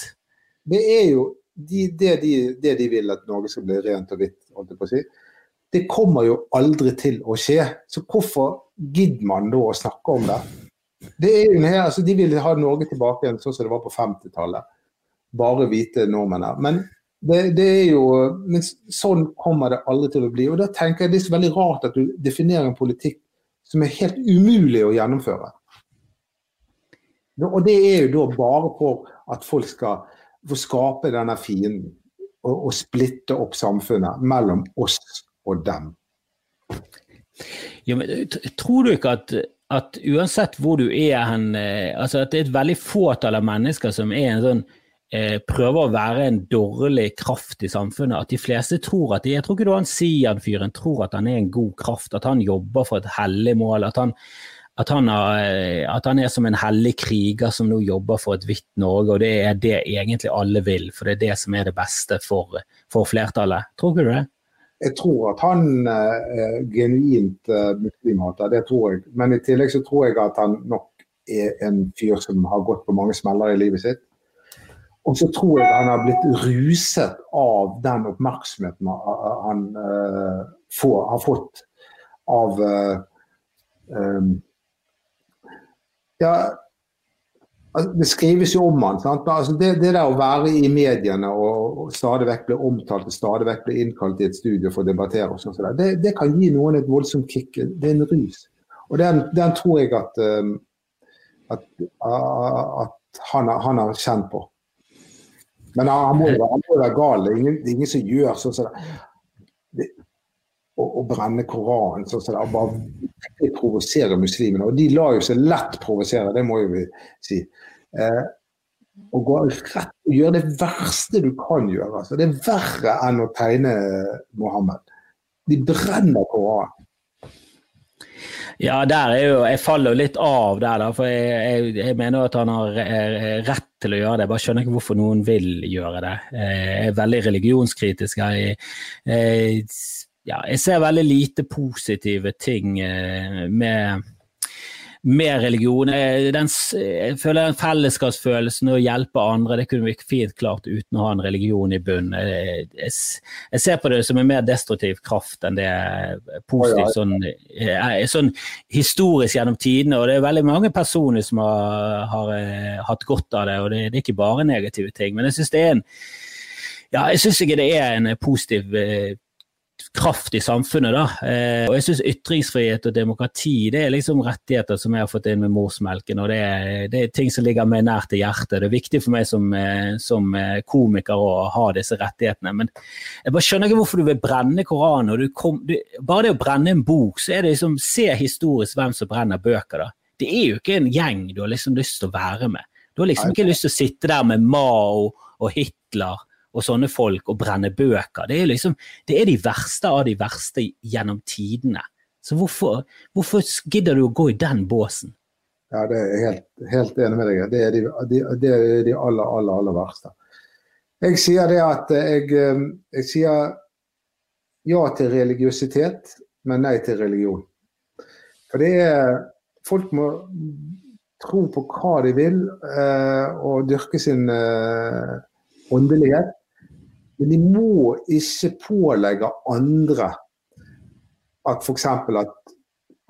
Det er jo de, det, de, det, de, vil at Norge skal bli rent og hvitt, holdt jeg på å si. Det kommer jo aldri til å skje. Så hvorfor gidder man da å snakke om det? det er jo altså, de vil ha Norge tilbake igjen sånn som det var på 50-tallet. Bare hvite nordmenn her. Men det, det, er jo, men Sånn kommer det aldri til å bli. og da tenker jeg Det er så veldig rart at du definerer en politikk som er helt umulig å gjennomføre. Og Det er jo da bare for at folk skal få skape denne fienden og, og splitte opp samfunnet mellom oss og dem. Ja, men Tror du ikke at, at uansett hvor du er hen, eh, altså at det er et veldig fåtall av mennesker som er en sånn Eh, prøver å være en dårlig kraft i samfunnet. At de fleste tror at de, Jeg tror ikke du han Sian-fyren tror at han er en god kraft, at han jobber for et hellig mål. At han, at han, er, at han, er, som en hellig kriger som nå jobber for et hvitt Norge, og det er det egentlig alle vil, for det er det som er det beste for, for flertallet. Tror ikke du det? Jeg tror at han er genuint uh, muslimhater, det tror jeg. Men i tillegg så tror jeg at han nok er en fyr som har gått på mange smeller i livet sitt. Og så tror jeg han har blitt ruset av den oppmerksomheten han uh, får, har fått av uh, um, ja, altså, det skrives jo om han. Altså, det, det, der å være i mediene og, stadig vekk bli omtalt og stadig vekk bli innkalt i et studio for å debattere, og sånt, det, det, kan gi noen et voldsomt kick. Det er en rus. Og den, den tror jeg at, um, at, at han, han, har kjent på. Men han, han, må, jo han må være gal. Det er ingen, det ingen som gjør sånn som det å, brenne Koranen. sånn som det bare provosere muslimene. Og de lar jo seg lett provosere, det må jo vi si. Eh, å gå rett og gjøre det verste du kan gjøre. Altså. Det er verre enn å tegne Mohammed. De brenner Koranen. Ja, der er jo, jeg faller jo litt av der, da, for jeg, jeg, jeg, mener at han har rett til å gjøre det. Jeg bare skjønner ikke hvorfor noen vil gjøre det. Jeg er veldig religionskritisk. Jeg, jeg ja, jeg ser veldig lite positive ting eh, med, med religion. Den, jeg føler den fellesskapsfølelsen og å hjelpe andre, det kunne vi fint klart uten å ha en religion i bunnen. Jeg, jeg, jeg, ser på det som en mer destruktiv kraft enn det positivt sånn, eh, sånn, historisk gjennom tidene. Og det er veldig mange personer som har, har eh, hatt godt av det, og det, det, er ikke bare negative ting. Men jeg syns det er en ja, jeg syns ikke det er en positiv kraft i samfunnet. da. Eh, og jeg syns ytringsfrihet og demokrati det er liksom rettigheter som jeg har fått inn med morsmelken. og Det er, det er ting som ligger meg nært til hjertet. Det er viktig for meg som, eh, som eh, komiker å ha disse rettighetene. Men jeg bare skjønner ikke hvorfor du vil brenne Koranen. Du kom, du, bare det å brenne en bok, så er det liksom Se historisk hvem som brenner bøker. da. Det er jo ikke en gjeng du har liksom lyst til å være med. Du har liksom ikke lyst til å sitte der med Mao og Hitler og sånne folk og brenne bøker. Det er, liksom, det er de verste av de verste gjennom tidene. Så hvorfor, hvorfor gidder du å gå i den båsen? Ja, det er helt, helt enig med deg Det er de, de, er de aller, aller, aller verste. Jeg sier det at jeg, eh, jeg sier ja til religiøsitet, men nei til religion. For det er Folk må tro på hva de vil, eh, og dyrke sin eh, åndelighet. Men de må ikke pålegge andre at f.eks. at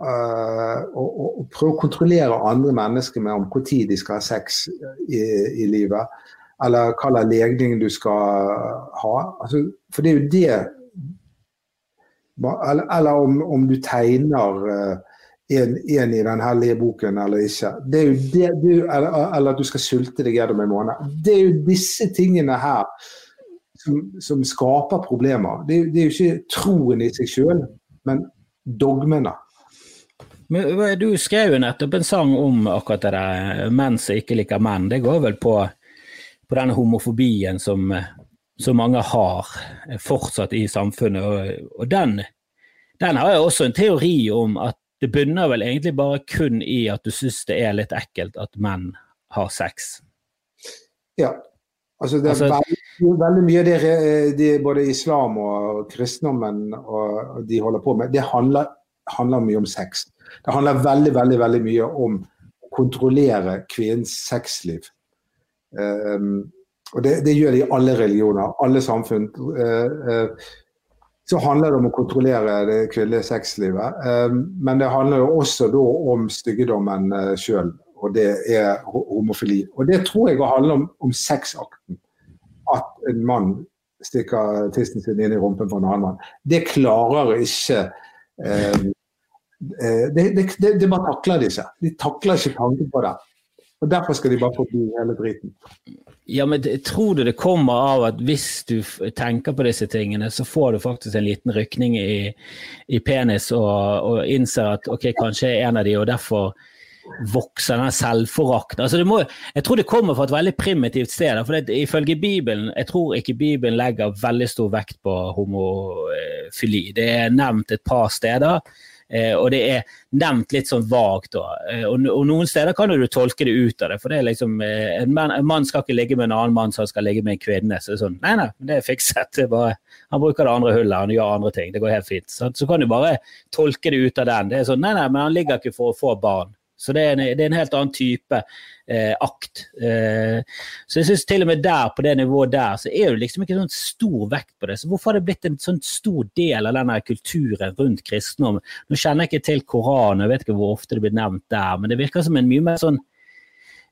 uh, å, å, prøve å kontrollere andre mennesker med om når de skal ha sex i, i livet, eller hva slags legning du skal ha. Altså, for det er jo det Eller, eller om, om, du tegner uh, en, en, i den hellige boken eller ikke. Det er jo det, det eller, eller, at du skal sulte deg gjennom en måned. Det er jo disse tingene her som, som skaper problemer. Det, det, er jo ikke troen i seg sjøl, men dogmene. Men Du skrev jo nettopp en sang om akkurat det der menn som ikke liker menn. Det går vel på, på denne homofobien som, så mange har fortsatt i samfunnet. Og, og den, den, har jo også en teori om at det bunner vel egentlig bare kun i at du syns det er litt ekkelt at menn har sex. Ja, Altså, det er altså, veldig, veldig, mye det de, både islam og kristendommen og, de holder på med, det handler, handler, mye om sex. Det handler veldig, veldig, veldig mye om å kontrollere kvinnens sexliv. Um, og det, det, gjør de i alle religioner, alle samfunn. Uh, uh, så handler det om å kontrollere det kvinnelige sexlivet. Um, men det handler jo også om styggedommen uh, sjøl og det er homofili. Og det tror jeg handler om, om sexakten. At en mann stikker tissen sin inn i rumpen på en annen mann. Det klarer ikke eh, eh det, det, det, det, bare takler de ikke. De takler ikke tanken på det. Og Derfor skal de bare forbi hele driten. Ja, men Tror du det kommer av at hvis du tenker på disse tingene, så får du faktisk en liten rykning i, i penis og, og innser at ok, kanskje er en av de, og derfor vokser den selvforakten. Altså jeg tror det kommer fra et veldig primitivt sted. for det, Ifølge Bibelen jeg tror ikke Bibelen legger veldig stor vekt på homofili. Det er nevnt et par steder. Eh, og det er nevnt litt sånn vagt. Eh, og, noen steder kan du tolke det ut av det. For det er liksom, eh, en mann skal ikke ligge med en annen mann som skal ligge med en kvinne. Så det er sånn, nei, nei, det er fikset. Det er bare, han bruker det andre hullet, han gjør andre ting. Det går helt fint. Så, så kan du bare tolke det ut av den. Det er sånn, nei, nei, men han ligger ikke for å få barn. Så det er en, det er en helt annen type eh, akt. Eh, så jeg synes til og med der, på det nivået der, så er det liksom ikke sånn stor vekt på det. Så hvorfor har det blitt en sånn stor del av denne kulturen rundt kristendom? Nå kjenner jeg ikke til Koranen, jeg vet ikke hvor ofte det blir nevnt der, men det virker som en mye mer sånn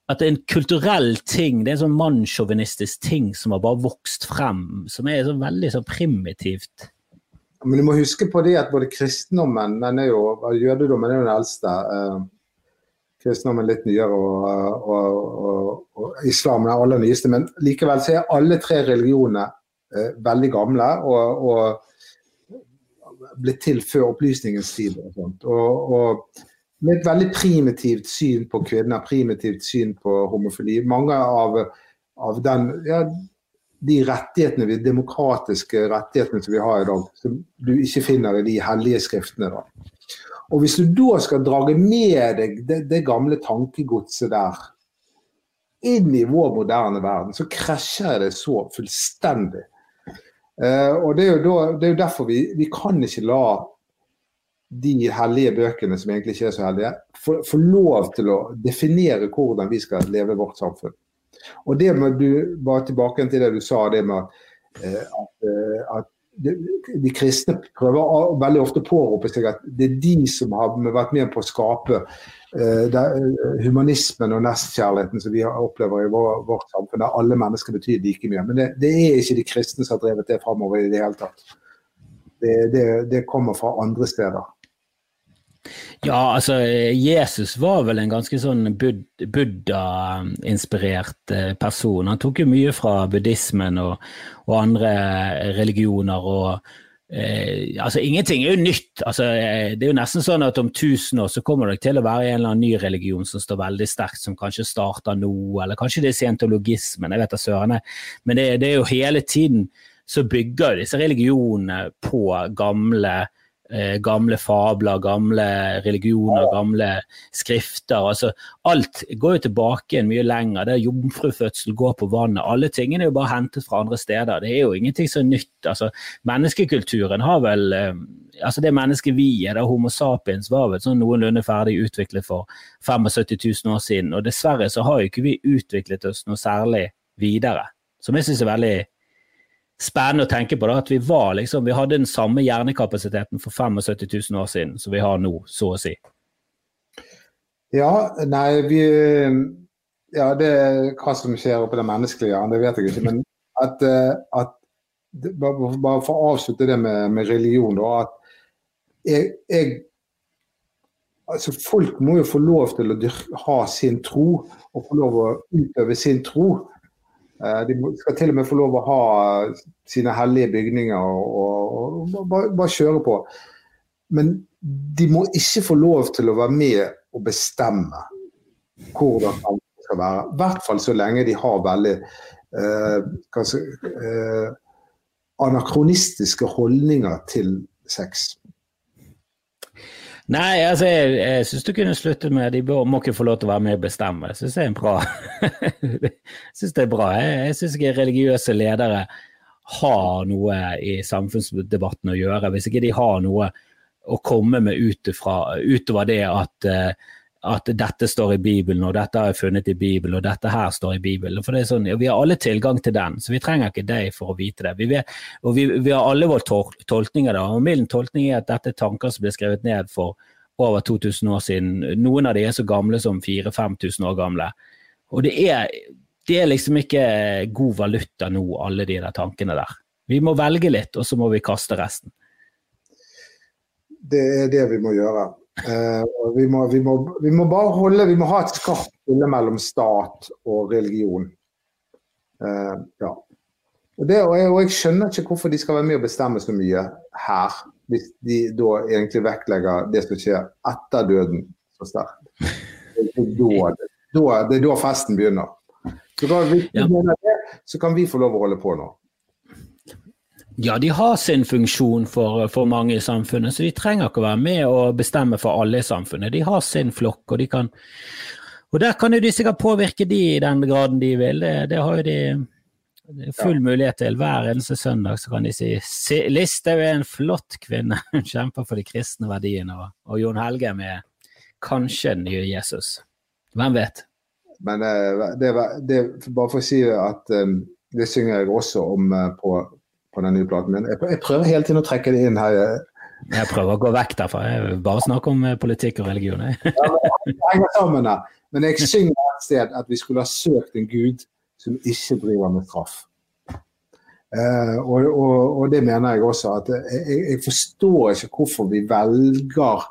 at det er en kulturell ting, det er en sånn mannssjåvinistisk ting som har bare vokst frem, som er så veldig så primitivt. Men du må huske på det at både kristendommen, den er jo, jødedommen er jo den eldste. Uh kristendommen litt nyere og, og, og, og islam er aller nyeste. Men likevel så er alle tre religionene eh, veldig gamle og, blitt til før opplysningens tid. Og, sånt. og, med et veldig primitivt syn på kvinner, primitivt syn på homofili. Mange av, av den, ja, de rettighetene, de demokratiske rettighetene som vi har i dag, som du ikke finner i de hellige skriftene. da. Og hvis du da skal drage med deg det, det gamle tankegodset der inn i vår moderne verden, så krasjer det så fullstendig. Uh, og det er, jo, da, det er jo derfor vi, vi, kan ikke la de hellige bøkene, som egentlig ikke er så hellige, få, lov til å definere hvordan vi skal leve vårt samfunn. Og det med du, bare tilbake til det du sa, det med at, uh, at de, de, kristne prøver veldig ofte å pårope seg at det er de som har vært med på å skape det, uh, humanismen og nestkjærligheten som vi opplever i vår, vårt samfunn, der alle mennesker betyr like mye. Men det, det, er ikke de kristne som har drevet det framover i det hele tatt. Det, det, det kommer fra andre steder. Ja, altså Jesus var vel en ganske sånn buddha-inspirert eh, person. Han tok jo mye fra buddhismen og, og andre religioner. og eh, altså Ingenting er jo nytt. altså eh, Det er jo nesten sånn at om tusen år så kommer det til å være en eller annen ny religion som står veldig sterkt, som kanskje starter nå, eller kanskje det er scientologismen, jeg vet da søren. Men det, det er jo hele tiden så bygger disse religionene på gamle eh, gamle fabler, gamle religioner, gamle skrifter. altså Alt går jo tilbake mye lenger. Det er Jomfrufødsel, går på vannet. Alle tingene er jo bare hentet fra andre steder. Det er jo ingenting så nytt. altså Menneskekulturen har vel eh, altså Det mennesket vi er, da Homo sapiens, var vel sånn noenlunde ferdig utviklet for 75 000 år siden. Og dessverre så har jo ikke vi utviklet oss noe særlig videre. Som jeg syns er veldig spennende å tenke på da, at vi var liksom, vi hadde den samme hjernekapasiteten for 75 000 år siden som vi har nå, så å si. Ja, nei, vi Ja, det hva som skjer på det menneskelige, det vet jeg ikke. Men at, eh, at Bare for å avslutte det med, med religion, da. At jeg, jeg altså Folk må jo få lov til å ha sin tro og få lov å utøve sin tro. Eh, de skal til og med få lov å ha sine hellige bygninger og, og, og bare, bare, kjøre på. Men de må ikke få lov til å være med og bestemme hvordan det skal være. I hvert fall så lenge de har veldig eh, kanskje, eh, anakronistiske holdninger til sex. Nei, altså, jeg, jeg syns du kunne slutte med De må ikke få lov til å være med og bestemme. Jeg syns det er bra. syns det er bra. Jeg, jeg syns ikke religiøse ledere har noe i samfunnsdebatten å gjøre. Hvis ikke de har noe å komme med utover det at uh, at dette står i Bibelen, og dette har jeg funnet i Bibelen, og dette her står i Bibelen. For det er sånn, Vi har alle tilgang til den, så vi trenger ikke deg for å vite det. Vi, vet, og vi, vi har alle våre tol tolkninger. da, og Min tolkning er at dette er tanker som ble skrevet ned for over 2000 år siden. Noen av de er så gamle som 4000-5000 år gamle. Og det er, det er liksom ikke god valuta nå, alle de der tankene der. Vi må velge litt, og så må vi kaste resten. Det er det vi må gjøre. Uh, vi, må, vi, må, vi, må, bare holde Vi må ha et skarpt skille mellom stat og religion. Uh, ja. Og, det, og, jeg, og, jeg, skjønner ikke hvorfor de skal være med og bestemme så mye her, hvis de da egentlig vektlegger det som skjer etter døden så sterkt. Det, det, er da festen begynner. Så, da, hvis ja. så kan vi få lov å holde på nå. Ja, de har sin funksjon for, for, mange i samfunnet, så de trenger ikke å være med og bestemme for alle i samfunnet. De har sin flokk, og de kan Og der kan jo de sikkert påvirke de i den graden de vil. Det, det har jo de full mulighet til. Hver eneste søndag så kan de si Listhaug er en flott kvinne, hun kjemper for de kristne verdiene. Og, og Jon Helge er kanskje den nye Jesus. Hvem vet? Men eh, det, det, bare for å si at um, det synger jeg også om uh, på, på, den nye platen min. Jeg, jeg, prøver hele tiden å trekke det inn her. Jeg prøver å gå vekk derfra. Jeg vil bare snakke om politikk og religion. ja, men, men jeg synger et sted at vi skulle ha søkt en gud som ikke driver med straff. Uh, og, og, og, det mener jeg også. at jeg, jeg, forstår ikke hvorfor vi velger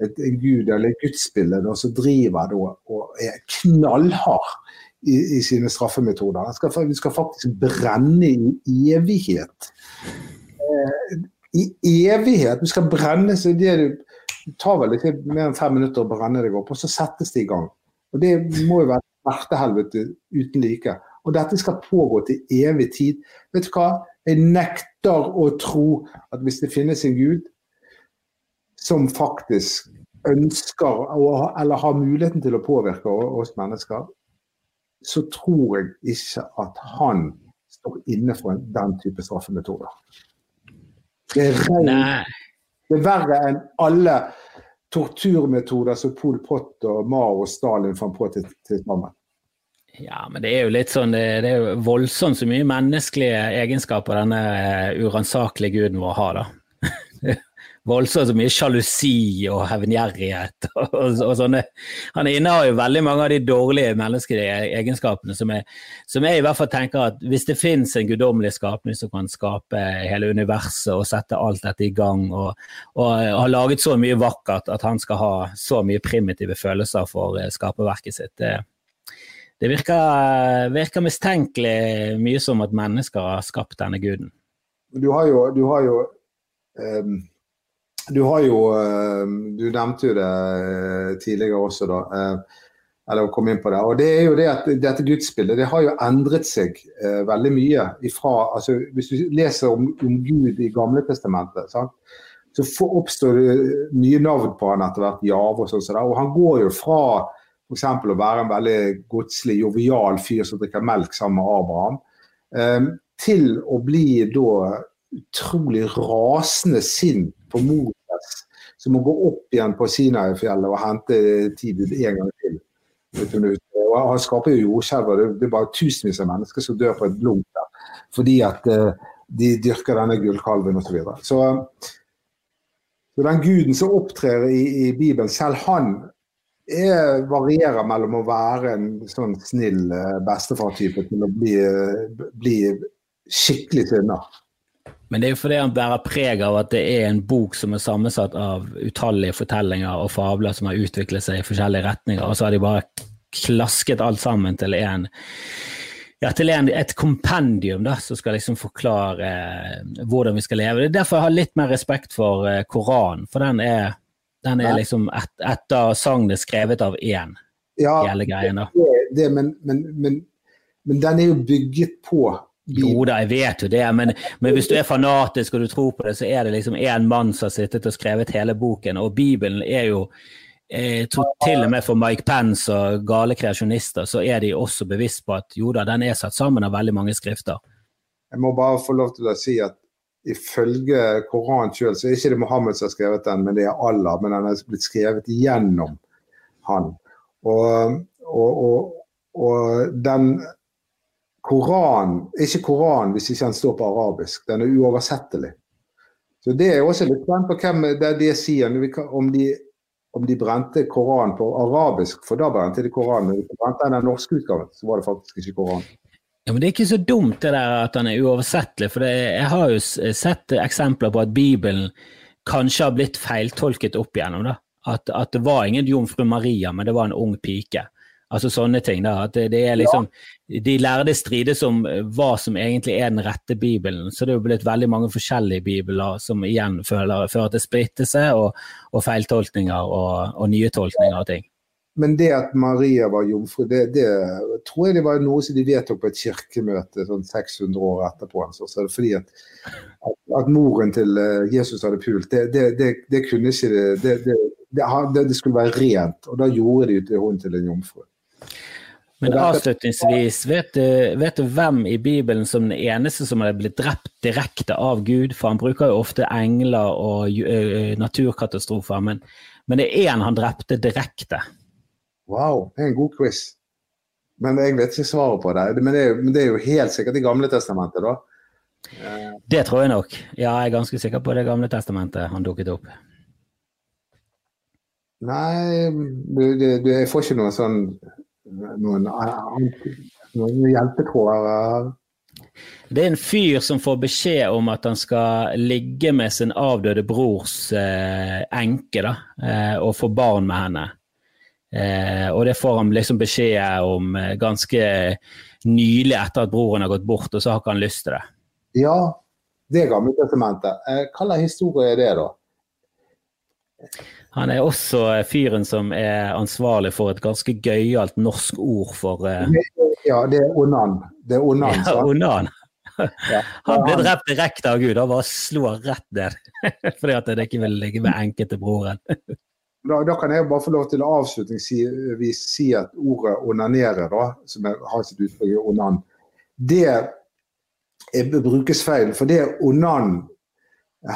et, en gud eller et gudsbilde som driver da, og er knallhard i, i sine straffemetoder. Vi skal, vi skal, faktisk brenne i evighet. Eh, I evighet! Du skal brenne så det det tar vel ikke mer enn fem minutter å brenne deg opp, og så settes det i gang. Og Det må jo være smertehelvete uten like. Og dette skal pågå til evig tid. Vet du hva? Jeg nekter å tro at hvis det finnes en gud som faktisk ønsker eller har muligheten til å påvirke oss mennesker, så tror jeg ikke at han står inne for den type straffemetoder. Det er, rent, det er verre enn alle torturmetoder som Pol Pot og Mao og Stalin fant på til, til sammen. Ja, men det er jo litt sånn, det, det er jo voldsomt så mye menneskelige egenskaper denne eh, uransakelige guden vår har, da. Voldsomt så mye sjalusi og hevngjerrighet og, og, sånne. Han innehar jo veldig mange av de dårlige menneskelige egenskapene som jeg, som jeg i hvert fall tenker at hvis det finnes en guddommelig skapning som kan skape hele universet og sette alt dette i gang, og, og har laget så mye vakkert at han skal ha så mye primitive følelser for eh, skaperverket sitt, det, det virker, virker, mistenkelig mye som at mennesker har skapt denne guden. Du har jo, du har jo um, du har jo um, Du nevnte jo det eh, tidligere også, da. Uh, eller kom inn på det. Og det er jo det at Dette gudsbildet det har jo endret seg veldig mye. Ifra, altså, hvis du leser om, om Gud i Gamle Testamentet, sant? så oppstår det nye navn på han etter hvert, Jave og sånn. Og han går jo fra F.eks. å være en veldig godslig, jovial fyr som drikker melk sammen med Abraham, eh, til å bli da utrolig rasende sint på Moses, som må gå opp igjen på Sinai-fjellet og hente tid en gang til. Og Han skaper jo jordskjelv, det er bare tusenvis av mennesker som dør på et blunk der. Fordi at uh, de dyrker denne gullkalven osv. Så, videre. så den guden som opptrer i, i Bibelen, selv han jeg varierer mellom å være en sånn snill eh, bestefar-type til å bli, eh, bli skikkelig sinna. Men det er jo fordi han bærer preg av at det er en bok som er sammensatt av utallige fortellinger og fabler som har utviklet seg i forskjellige retninger, og så har de bare klasket alt sammen til en ja, til en, et kompendium da, som skal liksom forklare eh, hvordan vi skal leve. Det er derfor jeg har litt mer respekt for eh, Koranen, for den er den er liksom et, etter sagnet skrevet av én, ja, hele greien. da. Det, det, men, men, men, men, den er jo bygget på Jo da, jeg vet jo det, men, hvis du er fanatisk og du tror på det, så er det liksom én mann som har sittet og skrevet hele boken, og Bibelen er jo jeg tror til og med for Mike Pence og gale kreasjonister, så er de også bevisst på at jo da, den er satt sammen av veldig mange skrifter. Jeg må bare få lov til å si at ifølge Koranen sjøl så er ikke det Mohammed som har skrevet den, men det er Allah. Men den er blitt skrevet gjennom han. Og, og, og, og den Koranen Ikke Koranen hvis ikke den står på arabisk. Den er uoversettelig. Så Det er også litt spent på hvem det de sier. Om de, om de brente Koranen på arabisk, for da brente de Koranen. Hvis de brente den norske utgaven, så var det faktisk ikke Koranen. Ja, men Det er ikke så dumt det der at den er uoversettelig, for det, jeg har jo sett eksempler på at Bibelen kanskje har blitt feiltolket opp igjennom. da. At, at det var ingen jomfru Maria, men det var en ung pike. Altså sånne ting. da, at det, det er liksom, De lærde strides om hva som egentlig er den rette bibelen. Så det er jo blitt veldig mange forskjellige bibler som igjen fører, fører til splittelse og, og feiltolkninger og, og nye tolkninger av ting. men det at Maria var jomfru, det, det, tror jeg det var noe som de vedtok på et kirkemøte sånn 600 år etterpå. Altså. Så fordi at, at, at, moren til eh, Jesus hadde pult, det, det, det kunne ikke det, skulle være rent. Og da gjorde de hun til en jomfru. Men avslutningsvis, vet du, vet du, hvem i Bibelen som den eneste som hadde blitt drept direkte av Gud? For han bruker jo ofte engler og naturkatastrofer, men, men det er én han drepte direkte. Wow, det er en god quiz. Men jeg vet ikke svaret på det. Men det er, men det er jo helt sikkert i Gamle Testamentet, da. Det tror jeg nok. Ja, jeg er ganske sikker på det Gamle Testamentet han dukket opp. Nei, du, du, jeg får ikke noe sånn noen, noen hjelpetråder. Det er en fyr som får beskjed om at han skal ligge med sin avdøde brors eh, enke da, eh, og få barn med henne. Eh, og det får han liksom beskjed om eh, ganske nylig etter at broren har gått bort, og så har ikke han lyst til det. Ja, det Gamle testamentet. Eh, hva slags historie er det, da? Han er også eh, fyren som er ansvarlig for et ganske gøyalt norsk ord for uh... Ja, det er onan. Det er onan, ja, onan. Han ble drept direkte av Gud, han bare slo rett ned. Fordi at det ikke ville ligge med enkelte broren. Da, da, kan jeg bare få lov til å avslutningsvis si at ordet 'onanere', da, som jeg har sitt uttrykk i onan, det er, brukes feil. For det onan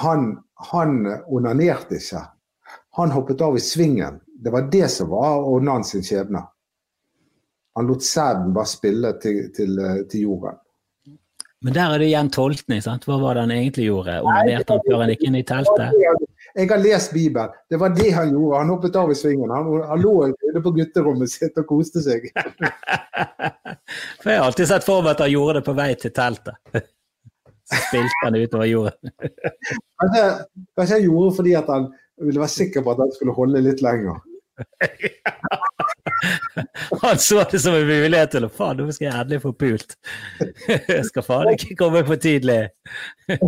han, han onanerte ikke. Han hoppet av i svingen. Det var det som var onan sin skjebne. Han lot sæden bare spille til, til, til, jorden. Men der er det igjen tolkning. sant? Hva var det han egentlig gjorde? Onanerte han før han gikk inn i teltet? Jeg har lest Bibelen. Det var det han gjorde. Han hoppet av i svingen. Han, han lå inne på gutterommet sitt og koste seg. for Jeg har alltid sett for meg at han gjorde det på vei til teltet. Så spilte han utover jorden. kanskje, kanskje han gjorde fordi at han ville være sikker på at den skulle holde litt lenger. Han så det som en mulighet til å faen, nå skal jeg endelig få pult. Jeg skal faen ikke komme for tidlig.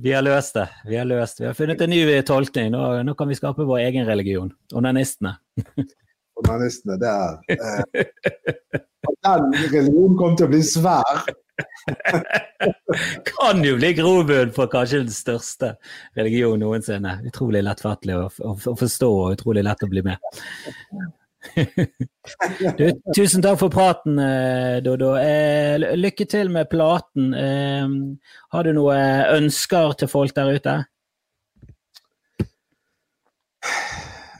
Vi har løst det. Vi har løst Vi har funnet en ny tolkning. Nå, nå kan vi skape vår egen religion. Onanistene. Onanistene, det er eh, Den religionen kommer til å bli svær. kan jo bli grobunn for kanskje den største religionen noensinne. Utrolig lettfattelig å, å, å forstå og utrolig lett å bli med. du, tusen takk for praten, eh, Dodo. Eh, lykke til med platen. Eh, har du noen ønsker til folk der ute?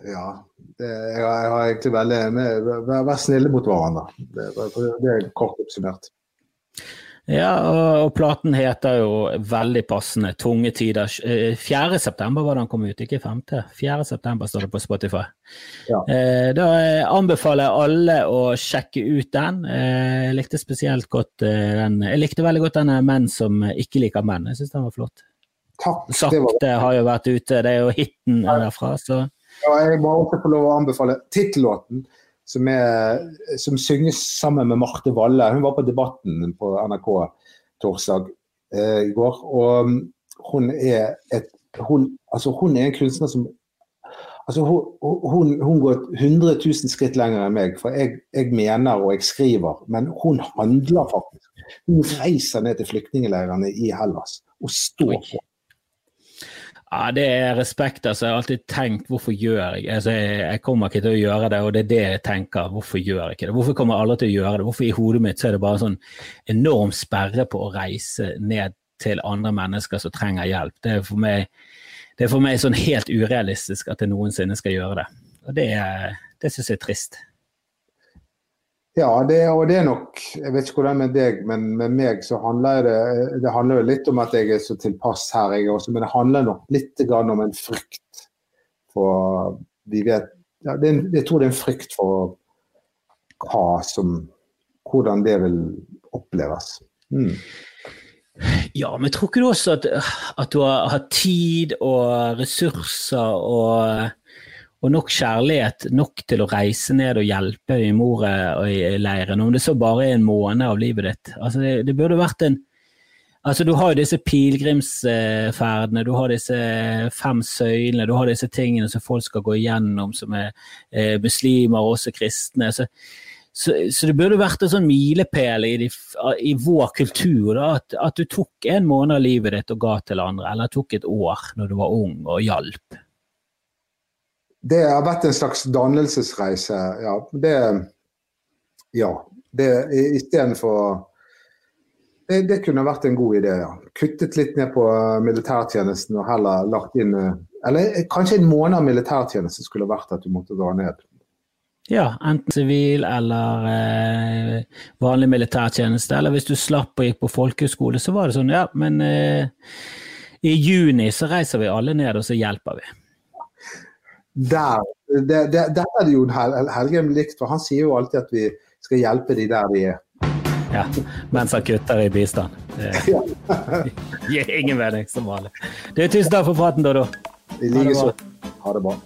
Ja, jeg, har egentlig veldig Vær, vær snille mot hverandre. Det, det er kort oppsummert. Ja, og, og, platen heter jo veldig passende 'Tunge tider'. 4. var september var den kom ut, ikke 5. 4. september står det på Spotify. Ja. Eh, da anbefaler jeg alle å sjekke ut den. Eh, jeg likte spesielt godt eh, den Jeg likte veldig godt denne 'Menn som ikke liker menn'. Jeg syns den var flott. Takk. Sakte har jo vært ute, det er jo hiten derfra, så Ja, jeg må også få lov å anbefale tittellåten som, er, som synges sammen med Marte Valle. Hun var på Debatten på NRK torsdag eh, i går. Og um, hun er, et, hun, altså hun er en kunstner som altså hun, hun, hun, går 100 000 skritt lenger enn meg. For jeg, jeg, mener og jeg skriver, men hun handler faktisk. Hun reiser ned til flyktningleirene i Hellas og står på ja, Det er respekt. altså. Jeg har alltid tenkt hvorfor gjør jeg altså, jeg, kommer ikke til å gjøre det, og det er det jeg tenker. Hvorfor gjør jeg ikke det? Hvorfor kommer alle til å gjøre det? Hvorfor i hodet mitt så er det bare sånn enorm sperre på å reise ned til andre mennesker som trenger hjelp. Det er for meg, det er for meg sånn helt urealistisk at jeg noensinne skal gjøre det. Og det, det syns jeg er trist. Ja, det, og det er nok Jeg vet ikke hvordan med deg, men med meg så handler det Det handler jo litt om at jeg er så tilpass her, jeg også. Men det handler nok litt om en frykt for Vi vet ja, det, Jeg tror det er en frykt for hva som Hvordan det vil oppleves. Mm. Ja, men tror ikke du også at, at du har, har tid og ressurser og og nok kjærlighet nok til å reise ned og hjelpe i Moria-leiren, om det så bare er en måned av livet ditt. Altså det, det, burde vært en Altså, Du har jo disse pilegrimsferdene, du har disse fem søylene, du har disse tingene som folk skal gå igjennom, som er eh, muslimer og også kristne. Så, så, så, det burde vært en sånn milepæl i, i, vår kultur da, at, at, du tok en måned av livet ditt og ga til andre, eller tok et år når du var ung og hjalp. Det har vært en slags dannelsesreise, ja. Det, ja. Det istedenfor det, det kunne vært en god idé, ja. Kuttet litt ned på militærtjenesten og heller lagt inn Eller kanskje en måned av militærtjeneste skulle vært at du måtte dra ned. Ja, enten sivil eller eh, vanlig militærtjeneste. Eller hvis du slapp og gikk på folkehøyskole, så var det sånn, ja, men eh, i juni så reiser vi alle ned, og så hjelper vi. Der, det, det, Dette er det jo Helgheim likt, for han sier jo alltid at vi skal hjelpe de der de er. Ja, mens han kutter i bistand. Det gir ingen mening, som vanlig. Tusen takk for praten, Dodo. I like så. Ha det bra.